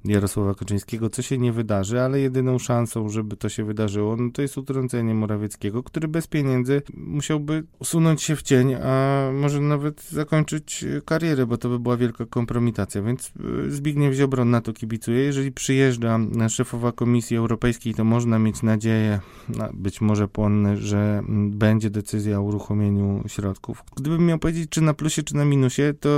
Jarosława Kaczyńskiego, co się nie wydarzy, ale jedyną szansą, żeby to się wydarzyło, no to jest utrącenie Morawieckiego, który bez pieniędzy musiałby usunąć się w cień, a może nawet zakończyć karierę, bo to by była wielka kompromitacja. Więc y, Zbigniew Ziobro na to kibicuje. Jeżeli przyjeżdża szefowa Komisji Europejskiej, to można mieć nadzieję, być może płonne, że będzie decyzja o uruchomieniu środków. Gdybym miał powiedzieć, czy na plusie, czy na minusie, to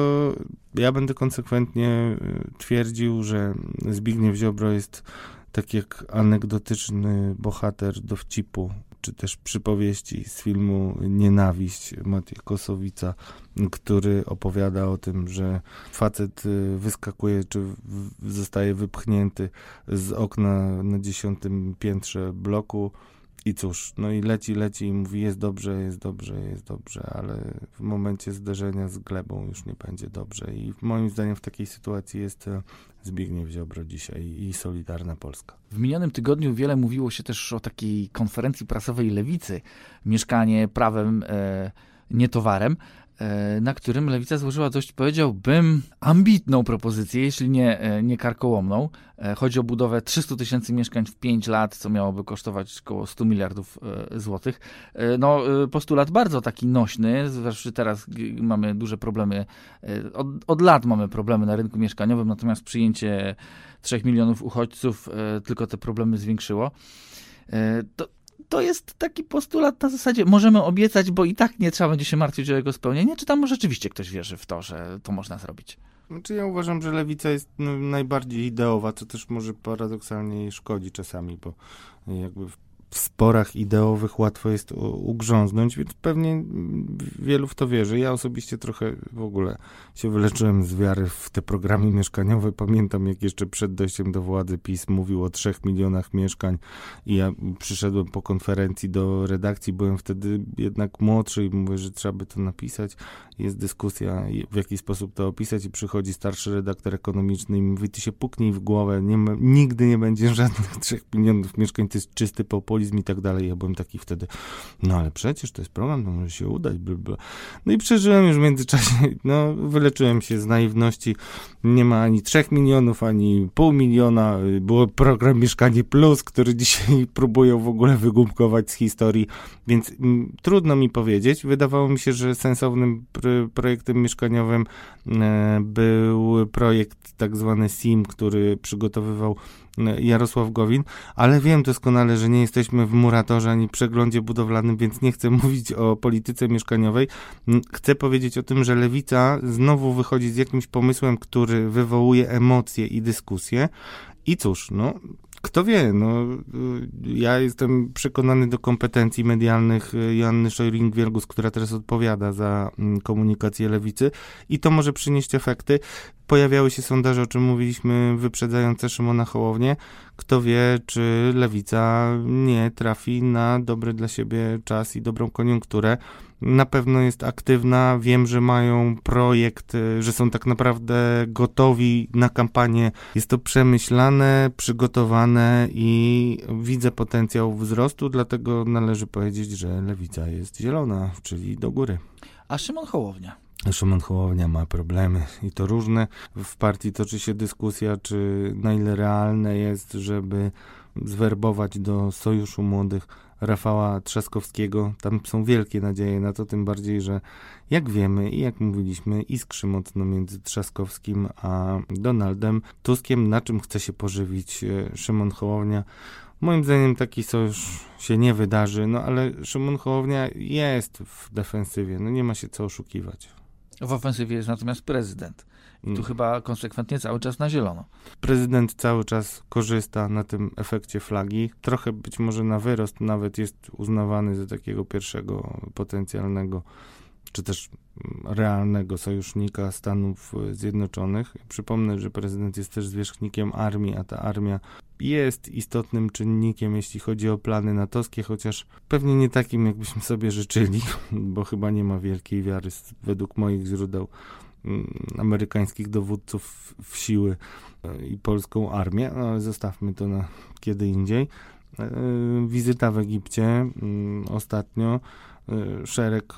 ja będę konsekwentnie y, twierdził, że Zbigniew Ziobro jest tak jak anegdotyczny bohater dowcipu, czy też przypowieści z filmu Nienawiść Maciej Kosowica, który opowiada o tym, że facet y, wyskakuje, czy zostaje wypchnięty z okna na dziesiątym piętrze bloku, i cóż, no i leci, leci i mówi jest dobrze, jest dobrze, jest dobrze, ale w momencie zderzenia z glebą już nie będzie dobrze. I moim zdaniem w takiej sytuacji jest e, Zbigniew Ziobro dzisiaj i Solidarna Polska. W minionym tygodniu wiele mówiło się też o takiej konferencji prasowej Lewicy, mieszkanie prawem, e, nie towarem. E, na którym Lewica złożyła dość, powiedziałbym, ambitną propozycję, jeśli nie, e, nie karkołomną. E, chodzi o budowę 300 tysięcy mieszkań w 5 lat, co miałoby kosztować około 100 miliardów złotych. No, postulat bardzo taki nośny, zwłaszcza teraz mamy duże problemy, od, od lat mamy problemy na rynku mieszkaniowym, natomiast przyjęcie 3 milionów uchodźców tylko te problemy zwiększyło. To, to jest taki postulat na zasadzie, możemy obiecać, bo i tak nie trzeba będzie się martwić o jego spełnienie, czy tam rzeczywiście ktoś wierzy w to, że to można zrobić? Znaczy ja uważam, że lewica jest najbardziej ideowa, co też może paradoksalnie szkodzi czasami, bo jakby w sporach ideowych łatwo jest ugrząznąć, więc pewnie wielu w to wierzy. Ja osobiście trochę w ogóle się wyleczyłem z wiary w te programy mieszkaniowe. Pamiętam, jak jeszcze przed dojściem do władzy PiS mówił o trzech milionach mieszkań i ja przyszedłem po konferencji do redakcji, byłem wtedy jednak młodszy i mówię, że trzeba by to napisać. Jest dyskusja, w jaki sposób to opisać i przychodzi starszy redaktor ekonomiczny i mówi, ty się puknij w głowę, nie ma, nigdy nie będzie żadnych trzech milionów mieszkań, to jest czysty populizm i tak dalej. Ja byłem taki wtedy, no ale przecież to jest program, to może się udać, bla, bla. No i przeżyłem już w międzyczasie, no wyleczyłem się z naiwności, nie ma ani trzech milionów, ani pół miliona, było program Mieszkanie Plus, który dzisiaj próbują w ogóle wygumkować z historii, więc m, mm, trudno mi powiedzieć. Wydawało mi się, że sensownym projektem mieszkaniowym e, był projekt tak zwany SIM, który przygotowywał Jarosław Gowin, ale wiem doskonale, że nie jesteśmy w muratorze ani przeglądzie budowlanym, więc nie chcę mówić o polityce mieszkaniowej. Chcę powiedzieć o tym, że lewica znowu wychodzi z jakimś pomysłem, który wywołuje emocje i dyskusje. I cóż, no, kto wie, no, ja jestem przekonany do kompetencji medialnych Joanny Szojring-Wielgus, która teraz odpowiada za mm, komunikację lewicy i to może przynieść efekty. Pojawiały się sondaże, o czym mówiliśmy, wyprzedzające Szymona Hołownię. Kto wie, czy lewica nie trafi na dobry dla siebie czas i dobrą koniunkturę na pewno jest aktywna. Wiem, że mają projekt, y, że są tak naprawdę gotowi na kampanię. Jest to przemyślane, przygotowane i widzę potencjał wzrostu, dlatego należy powiedzieć, że lewica jest zielona, czyli do góry. A Szymon Hołownia? Szymon Hołownia ma problemy i to różne. W partii toczy się dyskusja, czy na ile realne jest, żeby zwerbować do Sojuszu Młodych Rafała Trzaskowskiego. Tam są wielkie nadzieje na to, tym bardziej, że jak wiemy i jak mówiliśmy, iskrzy mocno między Trzaskowskim a Donaldem Tuskiem, na czym chce się pożywić e, Szymon Hołownia. Moim zdaniem taki sojusz się nie wydarzy, no ale Szymon Hołownia jest w defensywie, no nie ma się co oszukiwać. W ofensywie jest natomiast prezydent. I tu mm. chyba konsekwentnie cały czas na zielono. Prezydent cały czas korzysta na tym efekcie flagi. Trochę być może na wyrost nawet jest uznawany za takiego pierwszego potencjalnego czy też realnego sojusznika Stanów Zjednoczonych. Przypomnę, że prezydent jest też zwierzchnikiem armii, a ta armia jest istotnym czynnikiem, jeśli chodzi o plany natowskie, chociaż pewnie nie takim, jakbyśmy sobie życzyli, bo chyba nie ma wielkiej wiary według moich źródeł Mm, amerykańskich dowódców w siły e, i polską armię, no, ale zostawmy to na kiedy indziej. E, wizyta w Egipcie mm, ostatnio, e, szereg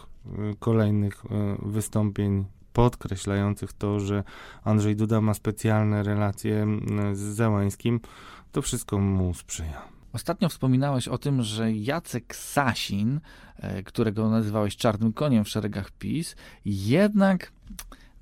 kolejnych wystąpień podkreślających to, że Andrzej Duda ma specjalne relacje mm, z Załańskim, to wszystko mu sprzyja. Ostatnio wspominałeś o tym, że Jacek Sasin, którego nazywałeś czarnym koniem w szeregach PiS, jednak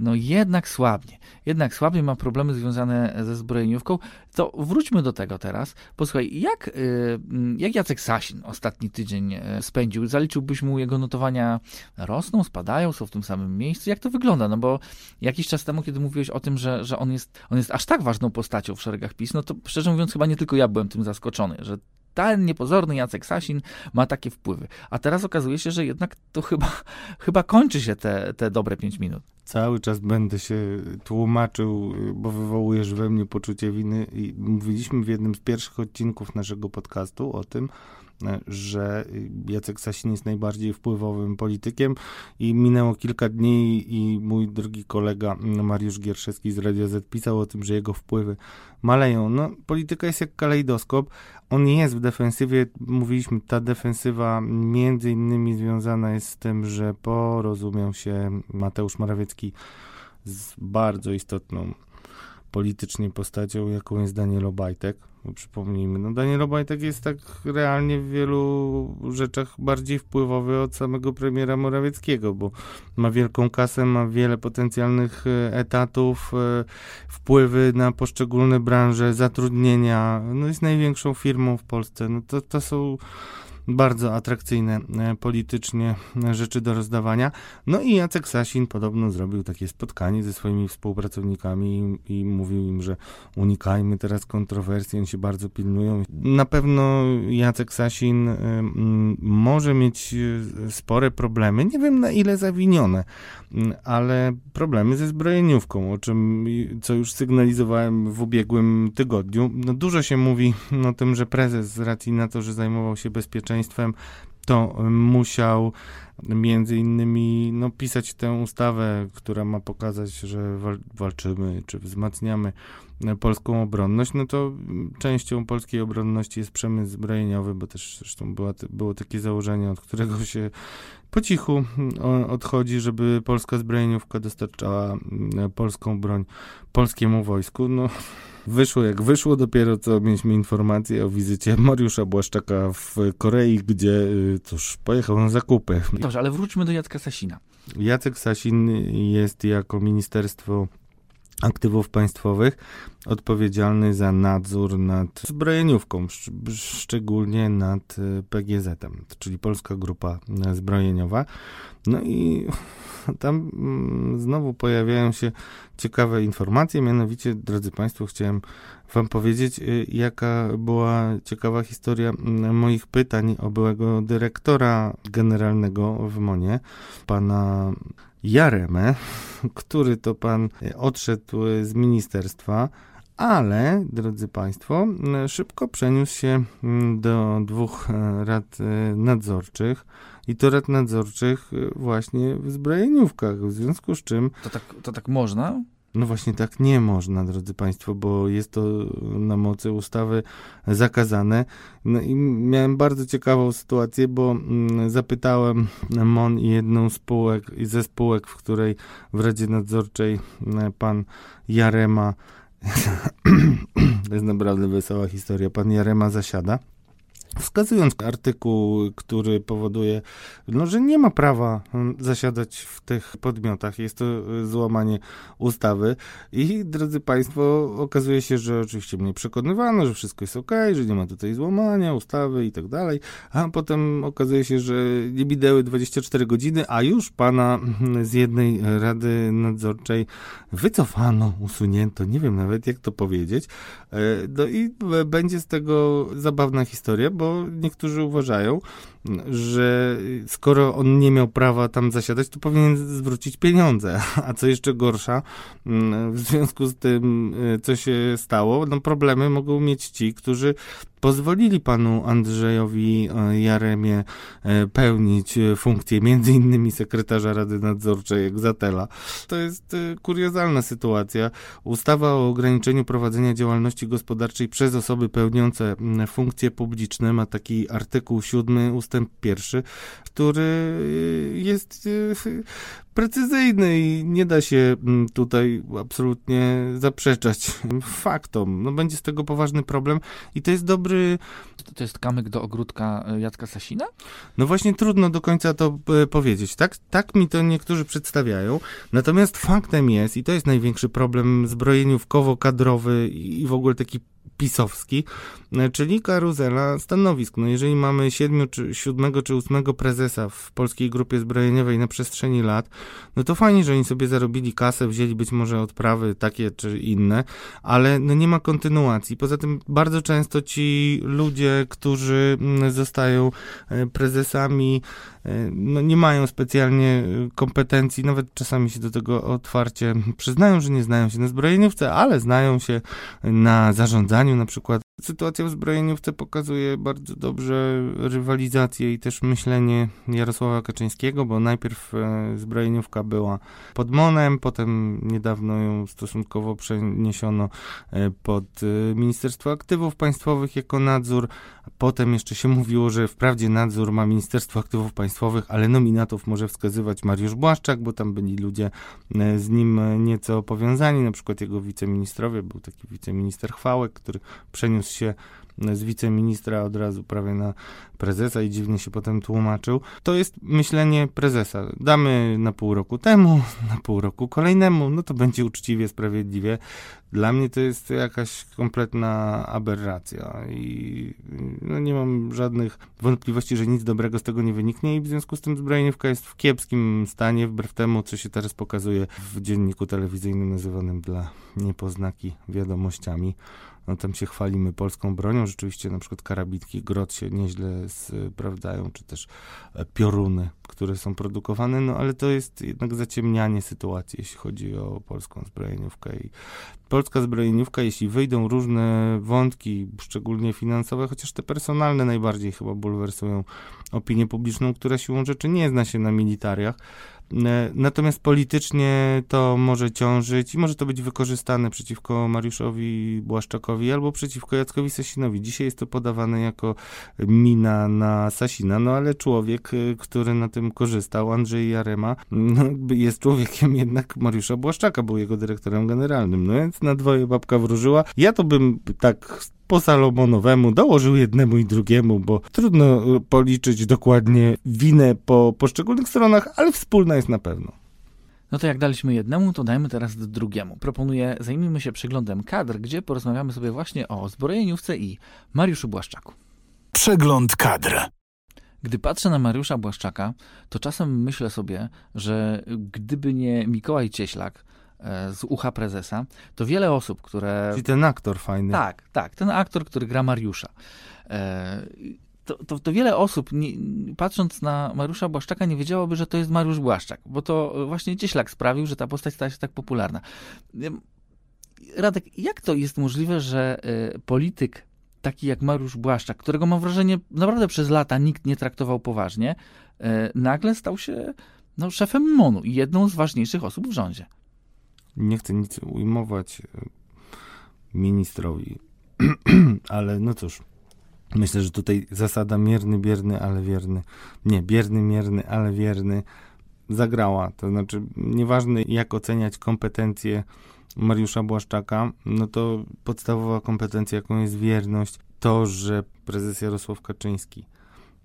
no jednak słabnie. Jednak słabnie ma problemy związane ze zbrojeniówką. To wróćmy do tego teraz. Posłuchaj, jak, y, jak Jacek Sasin ostatni tydzień e, spędził? Zaliczyłbyś mu jego notowania rosną, spadają, są w tym samym miejscu? Jak to wygląda? No bo jakiś czas temu, kiedy mówiłeś o tym, że, że on, jest, on jest aż tak ważną postacią w szeregach PiS, no to szczerze mówiąc chyba nie tylko ja byłem tym zaskoczony, że ten niepozorny Jacek Sasin ma takie wpływy. A teraz okazuje się, że jednak to chyba, chyba kończy się te, te dobre 5 minut. Cały czas będę się tłumaczył, bo wywołujesz we mnie poczucie winy. I mówiliśmy w jednym z pierwszych odcinków naszego podcastu o tym, że Jacek Sasin jest najbardziej wpływowym politykiem i minęło kilka dni i mój drugi kolega Mariusz Gierszewski z Radia Z pisał o tym, że jego wpływy maleją. No, polityka jest jak kalejdoskop. On jest w defensywie, mówiliśmy, ta defensywa między innymi związana jest z tym, że porozumiał się Mateusz Morawiecki z bardzo istotną politycznie postacią, jaką jest Daniel Obajtek. Bo przypomnijmy, no Daniel Obajtek jest tak realnie w wielu rzeczach bardziej wpływowy od samego premiera Morawieckiego, bo ma wielką kasę, ma wiele potencjalnych e, etatów, e, wpływy na poszczególne branże, zatrudnienia, no jest największą firmą w Polsce. No to, to są bardzo atrakcyjne e, politycznie e, rzeczy do rozdawania. No i Jacek Sasin podobno zrobił takie spotkanie ze swoimi współpracownikami i, i mówił im, że unikajmy teraz kontrowersji, oni się bardzo pilnują. Na pewno Jacek Sasin y, może mieć spore problemy, nie wiem na ile zawinione, ale problemy ze zbrojeniówką, o czym, co już sygnalizowałem w ubiegłym tygodniu. No, dużo się mówi o tym, że prezes z racji na to, że zajmował się bezpieczeństwem, to musiał między innymi no, pisać tę ustawę, która ma pokazać, że walczymy czy wzmacniamy polską obronność, no to częścią polskiej obronności jest przemysł zbrojeniowy, bo też zresztą była, było takie założenie, od którego się po cichu odchodzi, żeby polska zbrojeniówka dostarczała polską broń polskiemu wojsku. No, wyszło jak wyszło, dopiero co mieliśmy informację o wizycie Mariusza Błaszczaka w Korei, gdzie, y, cóż, pojechał na zakupy. Dobrze, ale wróćmy do Jacka Sasina. Jacek Sasin jest jako Ministerstwo Aktywów Państwowych odpowiedzialny za nadzór nad zbrojeniówką, szczególnie nad y, PGZ-em, czyli Polska Grupa Zbrojeniowa. No i tam mm, znowu pojawiają się ciekawe informacje, mianowicie, drodzy Państwo, chciałem Wam powiedzieć, y, jaka była ciekawa historia mm, moich pytań o byłego dyrektora generalnego w MONie, pana Jaremę, który to pan odszedł z ministerstwa, ale, drodzy Państwo, szybko przeniósł się do dwóch e, rad e, nadzorczych i to rad nadzorczych e, właśnie w zbrojeniówkach, w związku z czym... To tak, to tak można? No właśnie tak nie można, drodzy Państwo, bo jest to na mocy ustawy zakazane. No i miałem bardzo ciekawą sytuację, bo mm, zapytałem MON i jedną spółek, ze spółek, w której w Radzie Nadzorczej pan Jarema to jest naprawdę wesoła historia. Pan Jarema zasiada wskazując artykuł, który powoduje, no, że nie ma prawa mm, zasiadać w tych podmiotach. Jest to y, złamanie ustawy i drodzy Państwo, okazuje się, że oczywiście mnie przekonywano, że wszystko jest ok, że nie ma tutaj złamania ustawy i tak dalej, a potem okazuje się, że nie minęły 24 godziny, a już pana mm, z jednej rady nadzorczej wycofano, usunięto, nie wiem nawet jak to powiedzieć. E, no i będzie z tego zabawna historia, bo niektórzy uważają, że skoro on nie miał prawa tam zasiadać, to powinien zwrócić pieniądze. A co jeszcze gorsza, w związku z tym, e, co się stało, no problemy mogą mieć ci, którzy pozwolili panu Andrzejowi e, Jaremie e, pełnić funkcję między innymi sekretarza Rady Nadzorczej Egzatela. To jest kuriozalna sytuacja. Ustawa o ograniczeniu prowadzenia działalności gospodarczej przez osoby pełniące funkcje publiczne ma taki artykuł 7 ustęp pierwszy, który jest precyzyjny i nie da się tutaj absolutnie zaprzeczać faktom. No będzie z tego poważny problem i to jest dobry... To jest kamyk do ogródka e, Jacka Sasina? No właśnie trudno do końca to e, powiedzieć. Tak, tak mi to niektórzy przedstawiają. Natomiast faktem jest, i to jest największy problem zbrojeniówkowo-kadrowy i w ogóle taki pisowski, e, czyli karuzela stanowisk. No jeżeli mamy siedmiu, czy, siódmego czy ósmego prezesa w polskiej grupie zbrojeniowej na przestrzeni lat, no to fajnie, że oni sobie zarobili kasę, wzięli być może odprawy takie czy inne, ale no nie ma kontynuacji. Poza tym bardzo często ci ludzie, którzy mm, zostają e, prezesami, e, no nie mają specjalnie kompetencji, nawet czasami się do tego otwarcie przyznają, że nie znają się na zbrojeniówce, ale znają się na zarządzaniu na przykład. Sytuacja w zbrojeniówce pokazuje bardzo dobrze rywalizację i też myślenie Jarosława Kaczyńskiego, bo najpierw e, zbrojeniówka była pod Monem, potem niedawno ją stosunkowo przeniesiono e, pod e, Ministerstwo Aktywów Państwowych jako nadzór, potem jeszcze się mówiło, że wprawdzie nadzór ma Ministerstwo Aktywów Państwowych, ale nominatów może wskazywać Mariusz Błaszczak, bo tam byli ludzie z nim nieco powiązani, na przykład jego wiceministrowie, był taki wiceminister Chwałek, który przeniósł się z wiceministra od razu prawie na prezesa i dziwnie się potem tłumaczył. To jest myślenie prezesa. Damy na pół roku temu, na pół roku kolejnemu, no to będzie uczciwie, sprawiedliwie. Dla mnie to jest jakaś kompletna aberracja i no nie mam żadnych wątpliwości, że nic dobrego z tego nie wyniknie i w związku z tym zbrojeniówka jest w kiepskim stanie, wbrew temu, co się teraz pokazuje w dzienniku telewizyjnym nazywanym dla niepoznaki wiadomościami. No tam się chwalimy polską bronią, rzeczywiście na przykład karabitki grot się nieźle sprawdzają, czy też pioruny, które są produkowane, no ale to jest jednak zaciemnianie sytuacji, jeśli chodzi o polską zbrojeniówkę. I polska zbrojeniówka, jeśli wyjdą różne wątki, szczególnie finansowe, chociaż te personalne najbardziej chyba bulwersują opinię publiczną, która siłą rzeczy nie zna się na militariach, natomiast politycznie to może ciążyć i może to być wykorzystane przeciwko Mariuszowi Błaszczakowi albo przeciwko Jackowi Sasinowi. Dzisiaj jest to podawane jako mina na Sasina, no ale człowiek, e, który na tym korzystał, Andrzej Jarema, no, jest człowiekiem jednak Mariusza Błaszczaka, był jego dyrektorem generalnym. No więc na dwoje babka wróżyła. Ja to bym tak po Salomonowemu dołożył jednemu i drugiemu, bo trudno e, policzyć dokładnie winę po poszczególnych stronach, ale wspólna jest na pewno. No to jak daliśmy jednemu, to dajmy teraz drugiemu. Proponuję, zajmijmy się przeglądem kadr, gdzie porozmawiamy sobie właśnie o zbrojeniówce i Mariuszu Błaszczaku. Przegląd kadr. Gdy patrzę na Mariusza Błaszczaka, to czasem myślę sobie, że gdyby nie Mikołaj Cieślak, z ucha prezesa, to wiele osób, które... Czyli ten aktor fajny. Tak, tak, ten aktor, który gra Mariusza. E, to, to, to, wiele osób, nie, patrząc na Mariusza Błaszczaka, nie wiedziałoby, że to jest Mariusz Błaszczak, bo to właśnie Cieślak sprawił, że ta postać stała się tak popularna. Radek, jak to jest możliwe, że e, polityk taki jak Mariusz Błaszczak, którego mam wrażenie naprawdę przez lata nikt nie traktował poważnie, nagle stał się no, szefem MONU i jedną z ważniejszych osób w rządzie nie chcę nic ujmować e, ministrowi, ale no cóż, myślę, że tutaj zasada mierny, bierny, ale wierny, nie, bierny, mierny, ale wierny zagrała. To znaczy, nieważne jak oceniać kompetencje Mariusza Błaszczaka, no to podstawowa kompetencja, jaką jest wierność, to, że prezes Jarosław Kaczyński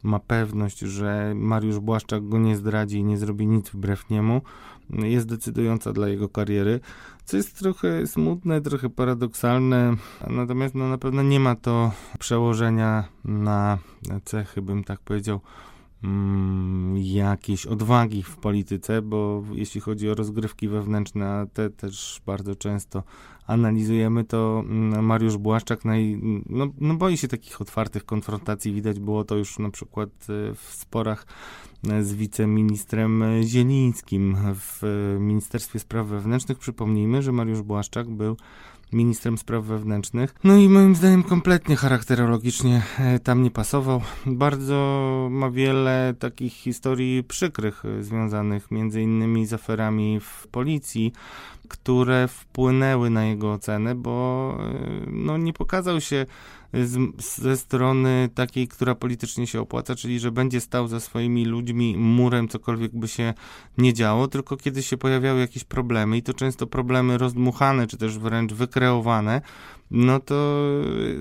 ma pewność, że Mariusz Błaszczak go nie zdradzi i nie zrobi nic wbrew niemu, jest decydująca dla jego kariery, co jest trochę smutne, trochę paradoksalne, natomiast no, na pewno nie ma to przełożenia na cechy, bym tak powiedział, mm, jakiejś odwagi w polityce, bo jeśli chodzi o rozgrywki wewnętrzne, a te też bardzo często analizujemy, to mm, Mariusz Błaszczak naj, no, no boi się takich otwartych konfrontacji. Widać było to już na przykład e, w sporach e, z wiceministrem Zielińskim w Ministerstwie Spraw Wewnętrznych. Przypomnijmy, że Mariusz Błaszczak był ministrem spraw wewnętrznych. No i moim zdaniem kompletnie charakterologicznie e, tam nie pasował. Bardzo ma wiele takich historii przykrych związanych między innymi z aferami w policji, które wpłynęły na jego ocenę, bo e, no, nie pokazał się z, ze strony takiej, która politycznie się opłaca, czyli że będzie stał za swoimi ludźmi murem, cokolwiek by się nie działo, tylko kiedy się pojawiały jakieś problemy i to często problemy rozdmuchane, czy też wręcz wykreowane, no to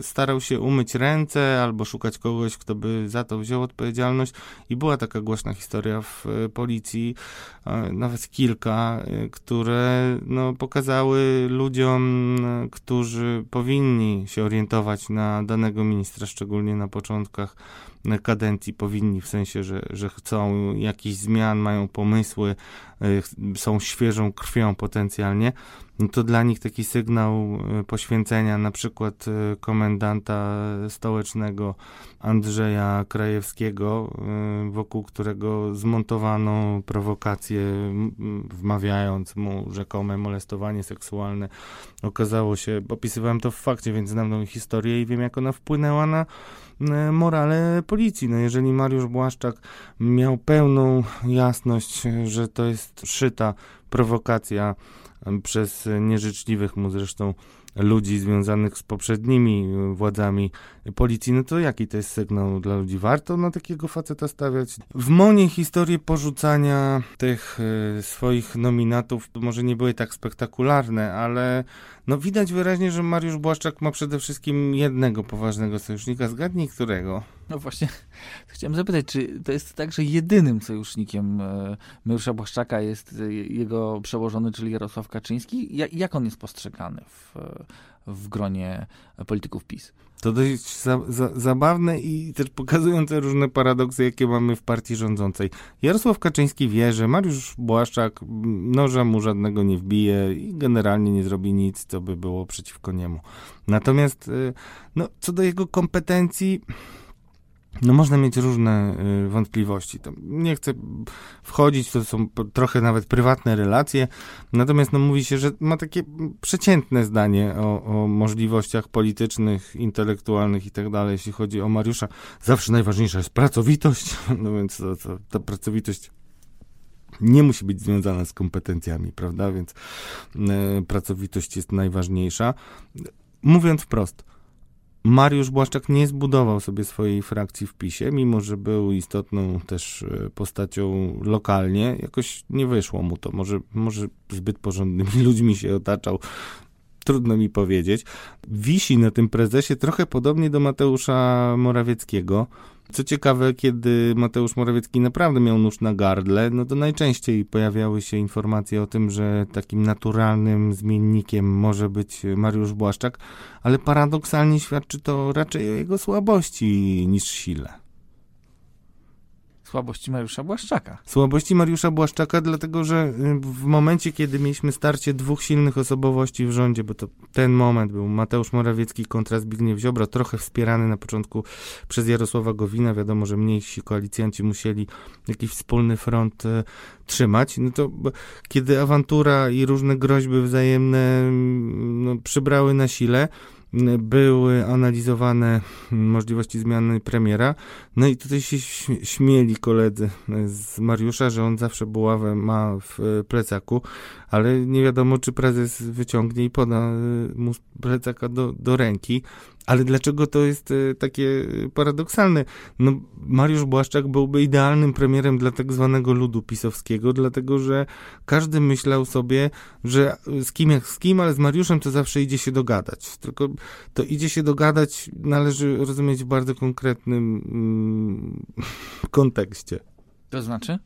starał się umyć ręce albo szukać kogoś, kto by za to wziął odpowiedzialność. I była taka głośna historia w e, policji, e, nawet kilka, e, które no, pokazały ludziom, którzy powinni się orientować na danego ministra, szczególnie na początkach kadencji powinni, w sensie, że, że chcą jakichś zmian, mają pomysły, są świeżą krwią potencjalnie, no to dla nich taki sygnał e, poświęcenia na przykład e, komendanta stołecznego Andrzeja Krajewskiego, wokół którego zmontowano prowokację, wmawiając mu rzekome molestowanie seksualne. Okazało się, opisywałem to w fakcie, więc znam tą historię i wiem, jak ona wpłynęła na morale policji. No jeżeli Mariusz Błaszczak miał pełną jasność, że to jest szyta prowokacja przez nieżyczliwych mu zresztą ludzi związanych z poprzednimi y, władzami policji, no to jaki to jest sygnał dla ludzi? Warto na takiego faceta stawiać? W Monie historie porzucania tych swoich nominatów może nie były tak spektakularne, ale no widać wyraźnie, że Mariusz Błaszczak ma przede wszystkim jednego poważnego sojusznika. Zgadnij którego? No właśnie, chciałem zapytać, czy to jest tak, że jedynym sojusznikiem e, Mariusza Błaszczaka jest e, jego przełożony, czyli Jarosław Kaczyński? Jak on jest postrzegany w, w gronie polityków PiS? To dość za, za, zabawne i też pokazujące różne paradoksy, jakie mamy w partii rządzącej. Jarosław Kaczyński wie, że Mariusz Błaszczak noża mu żadnego nie wbije i generalnie nie zrobi nic, co by było przeciwko niemu. Natomiast y, no, co do jego kompetencji, no można mieć różne y, wątpliwości. To nie chcę wchodzić, to są trochę nawet prywatne relacje, natomiast no, mówi się, że ma takie przeciętne zdanie o, o możliwościach politycznych, intelektualnych i tak dalej, jeśli chodzi o Mariusza. Zawsze najważniejsza jest pracowitość, no więc to, to, ta pracowitość nie musi być związana z kompetencjami, prawda? Więc y, pracowitość jest najważniejsza. Mówiąc wprost, Mariusz Błaszczak nie zbudował sobie swojej frakcji w PiSie, mimo że był istotną też e, postacią lokalnie. Jakoś nie wyszło mu to. Może, może zbyt porządnymi ludźmi się otaczał. Trudno mi powiedzieć. Wisi na tym prezesie trochę podobnie do Mateusza Morawieckiego. Co ciekawe, kiedy Mateusz Morawiecki naprawdę miał nóż na gardle, no to najczęściej pojawiały się informacje o tym, że takim naturalnym zmiennikiem może być Mariusz Błaszczak, ale paradoksalnie świadczy to raczej o jego słabości niż sile słabości Mariusza Błaszczaka. Słabości Mariusza Błaszczaka, dlatego że y, w momencie, kiedy mieliśmy starcie dwóch silnych osobowości w rządzie, bo to ten moment był Mateusz Morawiecki kontra Zbigniew Ziobro, trochę wspierany na początku przez Jarosława Gowina, wiadomo, że mniejsi koalicjanci musieli jakiś wspólny front y, trzymać, no to kiedy awantura i różne groźby wzajemne mm, no, przybrały na sile, były analizowane możliwości zmiany premiera. No i tutaj się śmieli koledzy z Mariusza, że on zawsze buławę ma w plecaku, ale nie wiadomo, czy prezes wyciągnie i poda mu plecaka do, do ręki. Ale dlaczego to jest e, takie paradoksalne? No, Mariusz Błaszczak byłby idealnym premierem dla tak zwanego ludu pisowskiego, dlatego że każdy myślał sobie, że z kim jak z kim, ale z Mariuszem to zawsze idzie się dogadać. Tylko to idzie się dogadać należy rozumieć w bardzo konkretnym mm, kontekście. To znaczy?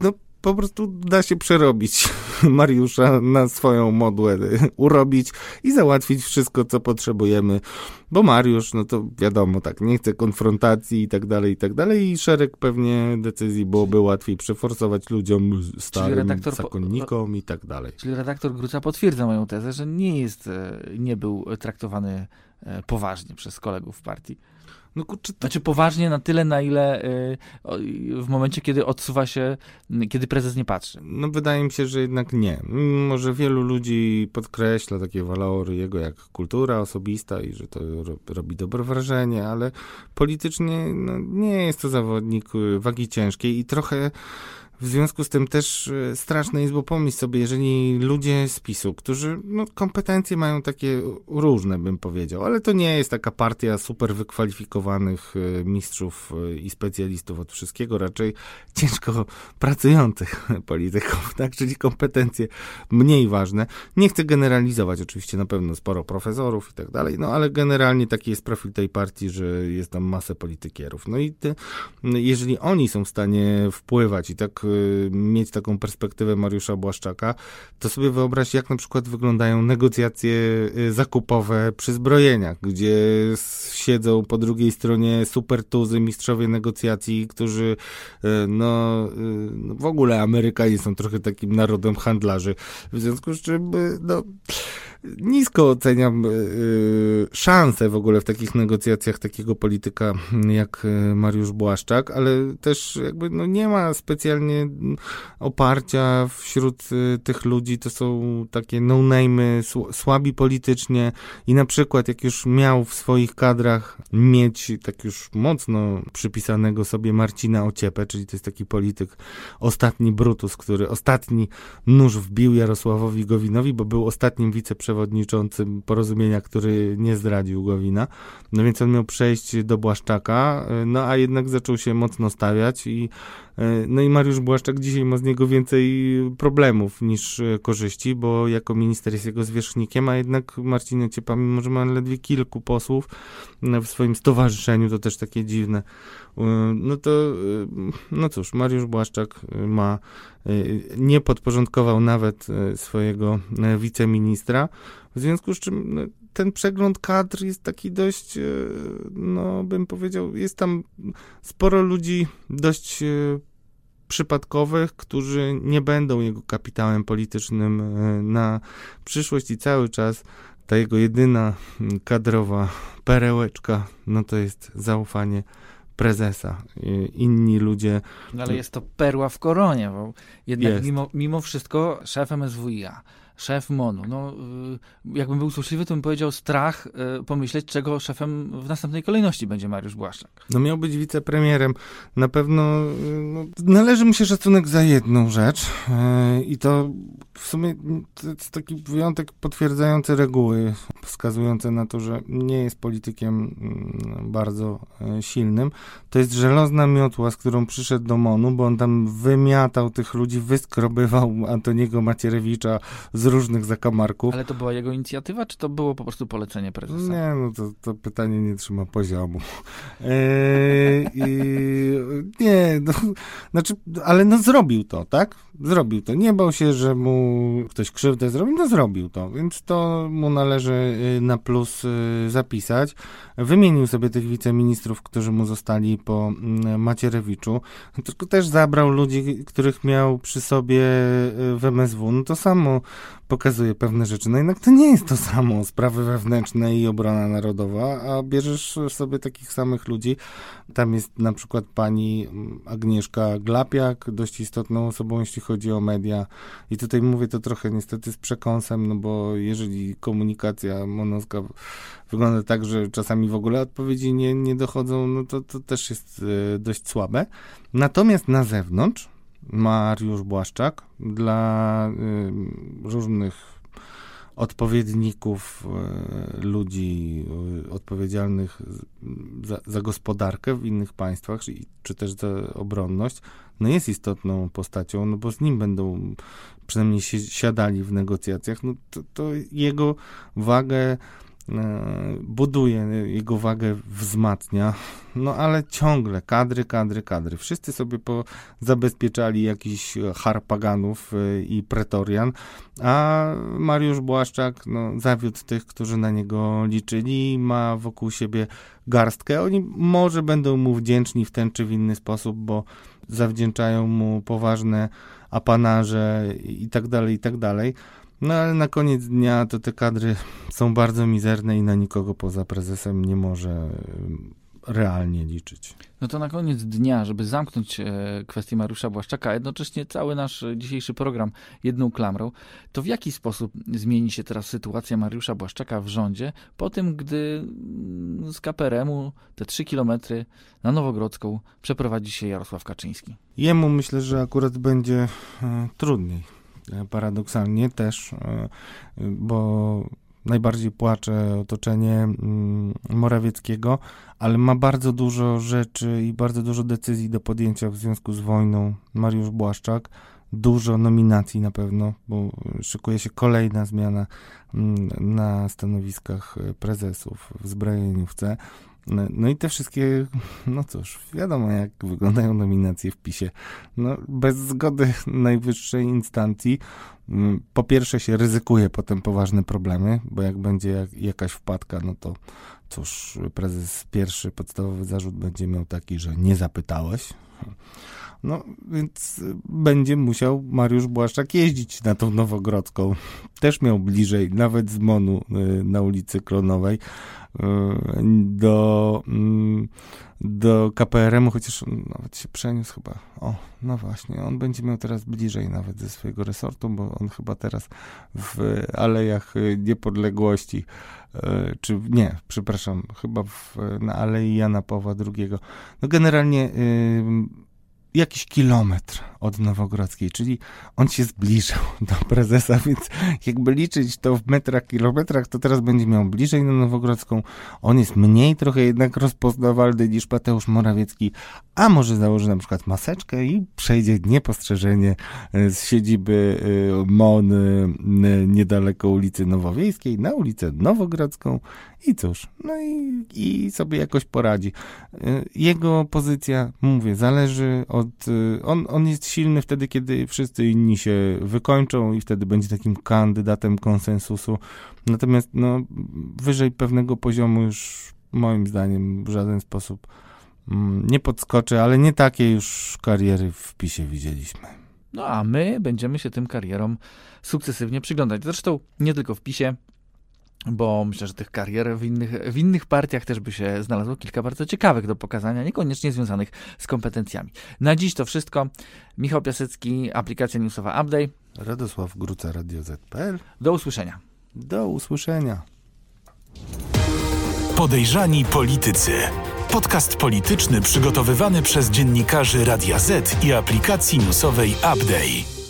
No, po prostu da się przerobić Mariusza na swoją modłę, urobić i załatwić wszystko, co potrzebujemy, bo Mariusz, no to wiadomo, tak, nie chce konfrontacji i tak dalej, i tak dalej i szereg pewnie decyzji byłoby łatwiej przeforsować ludziom starym, zakonnikom i tak dalej. Czyli redaktor Gruca potwierdza moją tezę, że nie jest, e, nie był traktowany e, poważnie przez kolegów partii. No kurczę, to... Znaczy poważnie na tyle, na ile y, w momencie, kiedy odsuwa się, kiedy prezes nie patrzy. No wydaje mi się, że jednak nie. Może wielu ludzi podkreśla takie walory jego jak kultura osobista i że to robi dobre wrażenie, ale politycznie no, nie jest to zawodnik y, wagi ciężkiej i trochę w związku z tym też e, straszne jest, bo pomyśl sobie, jeżeli ludzie z PiSu, którzy no, kompetencje mają takie różne, bym powiedział, ale to nie jest taka partia super wykwalifikowanych e, mistrzów e, i specjalistów od wszystkiego, raczej ciężko pracujących polityków, tak, czyli kompetencje mniej ważne. Nie chcę generalizować, oczywiście na pewno sporo profesorów i tak dalej, no ale generalnie taki jest profil tej partii, że jest tam masę politykierów. No i te, jeżeli oni są w stanie wpływać i tak mieć taką perspektywę Mariusza Błaszczaka, to sobie wyobraź, jak na przykład wyglądają negocjacje y, zakupowe przy zbrojeniach, gdzie siedzą po drugiej stronie supertuzy, mistrzowie negocjacji, którzy y, no, y, no w ogóle Amerykanie są trochę takim narodem handlarzy. W związku z czym no nisko oceniam yy, szanse w ogóle w takich negocjacjach takiego polityka jak Mariusz Błaszczak, ale też jakby no nie ma specjalnie oparcia wśród tych ludzi, to są takie no-name'y, słabi politycznie i na przykład jak już miał w swoich kadrach mieć tak już mocno przypisanego sobie Marcina Ociepę, czyli to jest taki polityk, ostatni Brutus, który ostatni nóż wbił Jarosławowi Gowinowi, bo był ostatnim wiceprzewodniczącym porozumienia, który nie zdradził Gowina. No więc on miał przejść do Błaszczaka, no a jednak zaczął się mocno stawiać i no i Mariusz Błaszczak dzisiaj ma z niego więcej problemów niż e, korzyści, bo jako minister jest jego zwierzchnikiem, a jednak Marcin Ociepa, mimo że ma ledwie kilku posłów e, w swoim stowarzyszeniu, to też takie dziwne. No to, no cóż, Mariusz Błaszczak ma, nie podporządkował nawet swojego wiceministra, w związku z czym no, ten przegląd kadr jest taki dość, e, no bym powiedział, jest tam sporo ludzi dość e, przypadkowych, którzy nie będą jego kapitałem politycznym e, na przyszłość i cały czas ta jego jedyna kadrowa perełeczka, no to jest zaufanie prezesa. Inni ludzie. No ale jest to perła w koronie, bo jednak mimo, mimo wszystko szef MSWiA szef MONU. No, y, jakbym był złośliwy, to bym powiedział strach y, pomyśleć, czego szefem w następnej kolejności będzie Mariusz Błaszczak. No miał być wicepremierem. Na pewno y, no, należy mu się szacunek za jedną rzecz i to w sumie to jest taki wyjątek potwierdzający reguły, wskazujące na to, że nie jest politykiem mm, bardzo silnym. To jest żelazna miotła, z którą przyszedł do MONU, bo on tam wymiatał tych ludzi, wyskrobywał Antoniego Macierewicza z różnych zakamarków. Ale to była jego inicjatywa, czy to było po prostu polecenie prezesa? Nie, no to, to pytanie nie trzyma poziomu. Eee, nie, no, znaczy, ale no zrobił to, tak? Zrobił to. Nie bał się, że mu ktoś krzywdę zrobił, no zrobił to, więc to mu należy y, na plus y, zapisać. Wymienił sobie tych wiceministrów, którzy mu zostali po mm, Macierewiczu, tylko też zabrał ludzi, których miał przy sobie y, w MSW. No to samo pokazuje pewne rzeczy. No jednak to nie jest to samo, sprawy wewnętrzne i obrona narodowa, a bierzesz sobie takich samych ludzi. Tam jest na przykład pani mm, Agnieszka Glapiak, dość istotną osobą, jeśli chodzi o media. I tutaj mówię to trochę niestety z przekąsem, no bo jeżeli komunikacja monowska wygląda tak, że czasami w ogóle odpowiedzi nie, nie dochodzą, no to, to też jest e, dość słabe. Natomiast na zewnątrz Mariusz Błaszczak dla y, różnych odpowiedników y, ludzi y, odpowiedzialnych za, za, gospodarkę w innych państwach, czy, też za obronność, no jest istotną postacią, no bo z nim będą przynajmniej siadali w negocjacjach, no to, to jego wagę buduje, jego wagę wzmacnia, no ale ciągle kadry, kadry, kadry. Wszyscy sobie po zabezpieczali jakiś harpaganów e, i pretorian, a Mariusz Błaszczak no, zawiódł tych, którzy na niego liczyli, ma wokół siebie garstkę. Oni może będą mu wdzięczni w ten czy w inny sposób, bo zawdzięczają mu poważne apanarze i tak dalej, i tak dalej. No ale na koniec dnia to te kadry są bardzo mizerne i na nikogo poza prezesem nie może realnie liczyć. No to na koniec dnia, żeby zamknąć e, kwestię Mariusza Błaszczaka, a jednocześnie cały nasz dzisiejszy program jedną klamrą, to w jaki sposób zmieni się teraz sytuacja Mariusza Błaszczaka w rządzie po tym, gdy mm, z KPRM-u te trzy kilometry na Nowogrodzką przeprowadzi się Jarosław Kaczyński? Jemu myślę, że akurat będzie e, trudniej paradoksalnie też, e, bo najbardziej płacze otoczenie mm, Morawieckiego, ale ma bardzo dużo rzeczy i bardzo dużo decyzji do podjęcia w związku z wojną. Mariusz Błaszczak, dużo nominacji na pewno, bo szykuje się kolejna zmiana mm, na stanowiskach prezesów w zbrojeniówce. No, no, i te wszystkie, no cóż, wiadomo jak wyglądają nominacje w PiSie. No, bez zgody najwyższej instancji mm, po pierwsze się ryzykuje potem poważne problemy, bo jak będzie jak, jakaś wpadka, no to, cóż, prezes pierwszy podstawowy zarzut będzie miał taki, że nie zapytałeś. No, więc będzie musiał Mariusz Błaszczak jeździć na tą Nowogrodzką. Też miał bliżej, nawet z Monu y, na ulicy Klonowej, y, do, mm, do KPRM-u, chociaż nawet się przeniósł chyba. O, no właśnie, on będzie miał teraz bliżej nawet ze swojego resortu, bo on chyba teraz w Alejach Niepodległości, y, czy nie, przepraszam, chyba w, na Alei Jana Pawła II. No generalnie jakiś kilometr od Nowogrodzkiej, czyli on się zbliżył do prezesa, więc jakby liczyć to w metrach, kilometrach, to teraz będzie miał bliżej na Nowogrodzką. On jest mniej trochę jednak rozpoznawalny niż Mateusz Morawiecki, a może założy na przykład maseczkę i przejdzie niepostrzeżenie e, z siedziby e, MON e, niedaleko ulicy Nowowiejskiej na ulicę Nowogrodzką i cóż, no i, i sobie jakoś poradzi. Jego pozycja, mówię, zależy od... On, on jest silny wtedy, kiedy wszyscy inni się wykończą i wtedy będzie takim kandydatem konsensusu. Natomiast no, wyżej pewnego poziomu już moim zdaniem w żaden sposób mm, nie podskoczy, ale nie takie już kariery w PiSie widzieliśmy. No a my będziemy się tym karierom sukcesywnie przyglądać. Zresztą nie tylko w PiSie, bo myślę, że tych karier w innych, w innych partiach też by się znalazło kilka bardzo ciekawych do pokazania, niekoniecznie związanych z kompetencjami. Na dziś to wszystko. Michał Piasecki, aplikacja newsowa Update. Radosław Gruca, Radio ZPL. Do usłyszenia. Do usłyszenia. Podejrzani politycy. Podcast polityczny przygotowywany przez dziennikarzy Radia Z i aplikacji newsowej Update.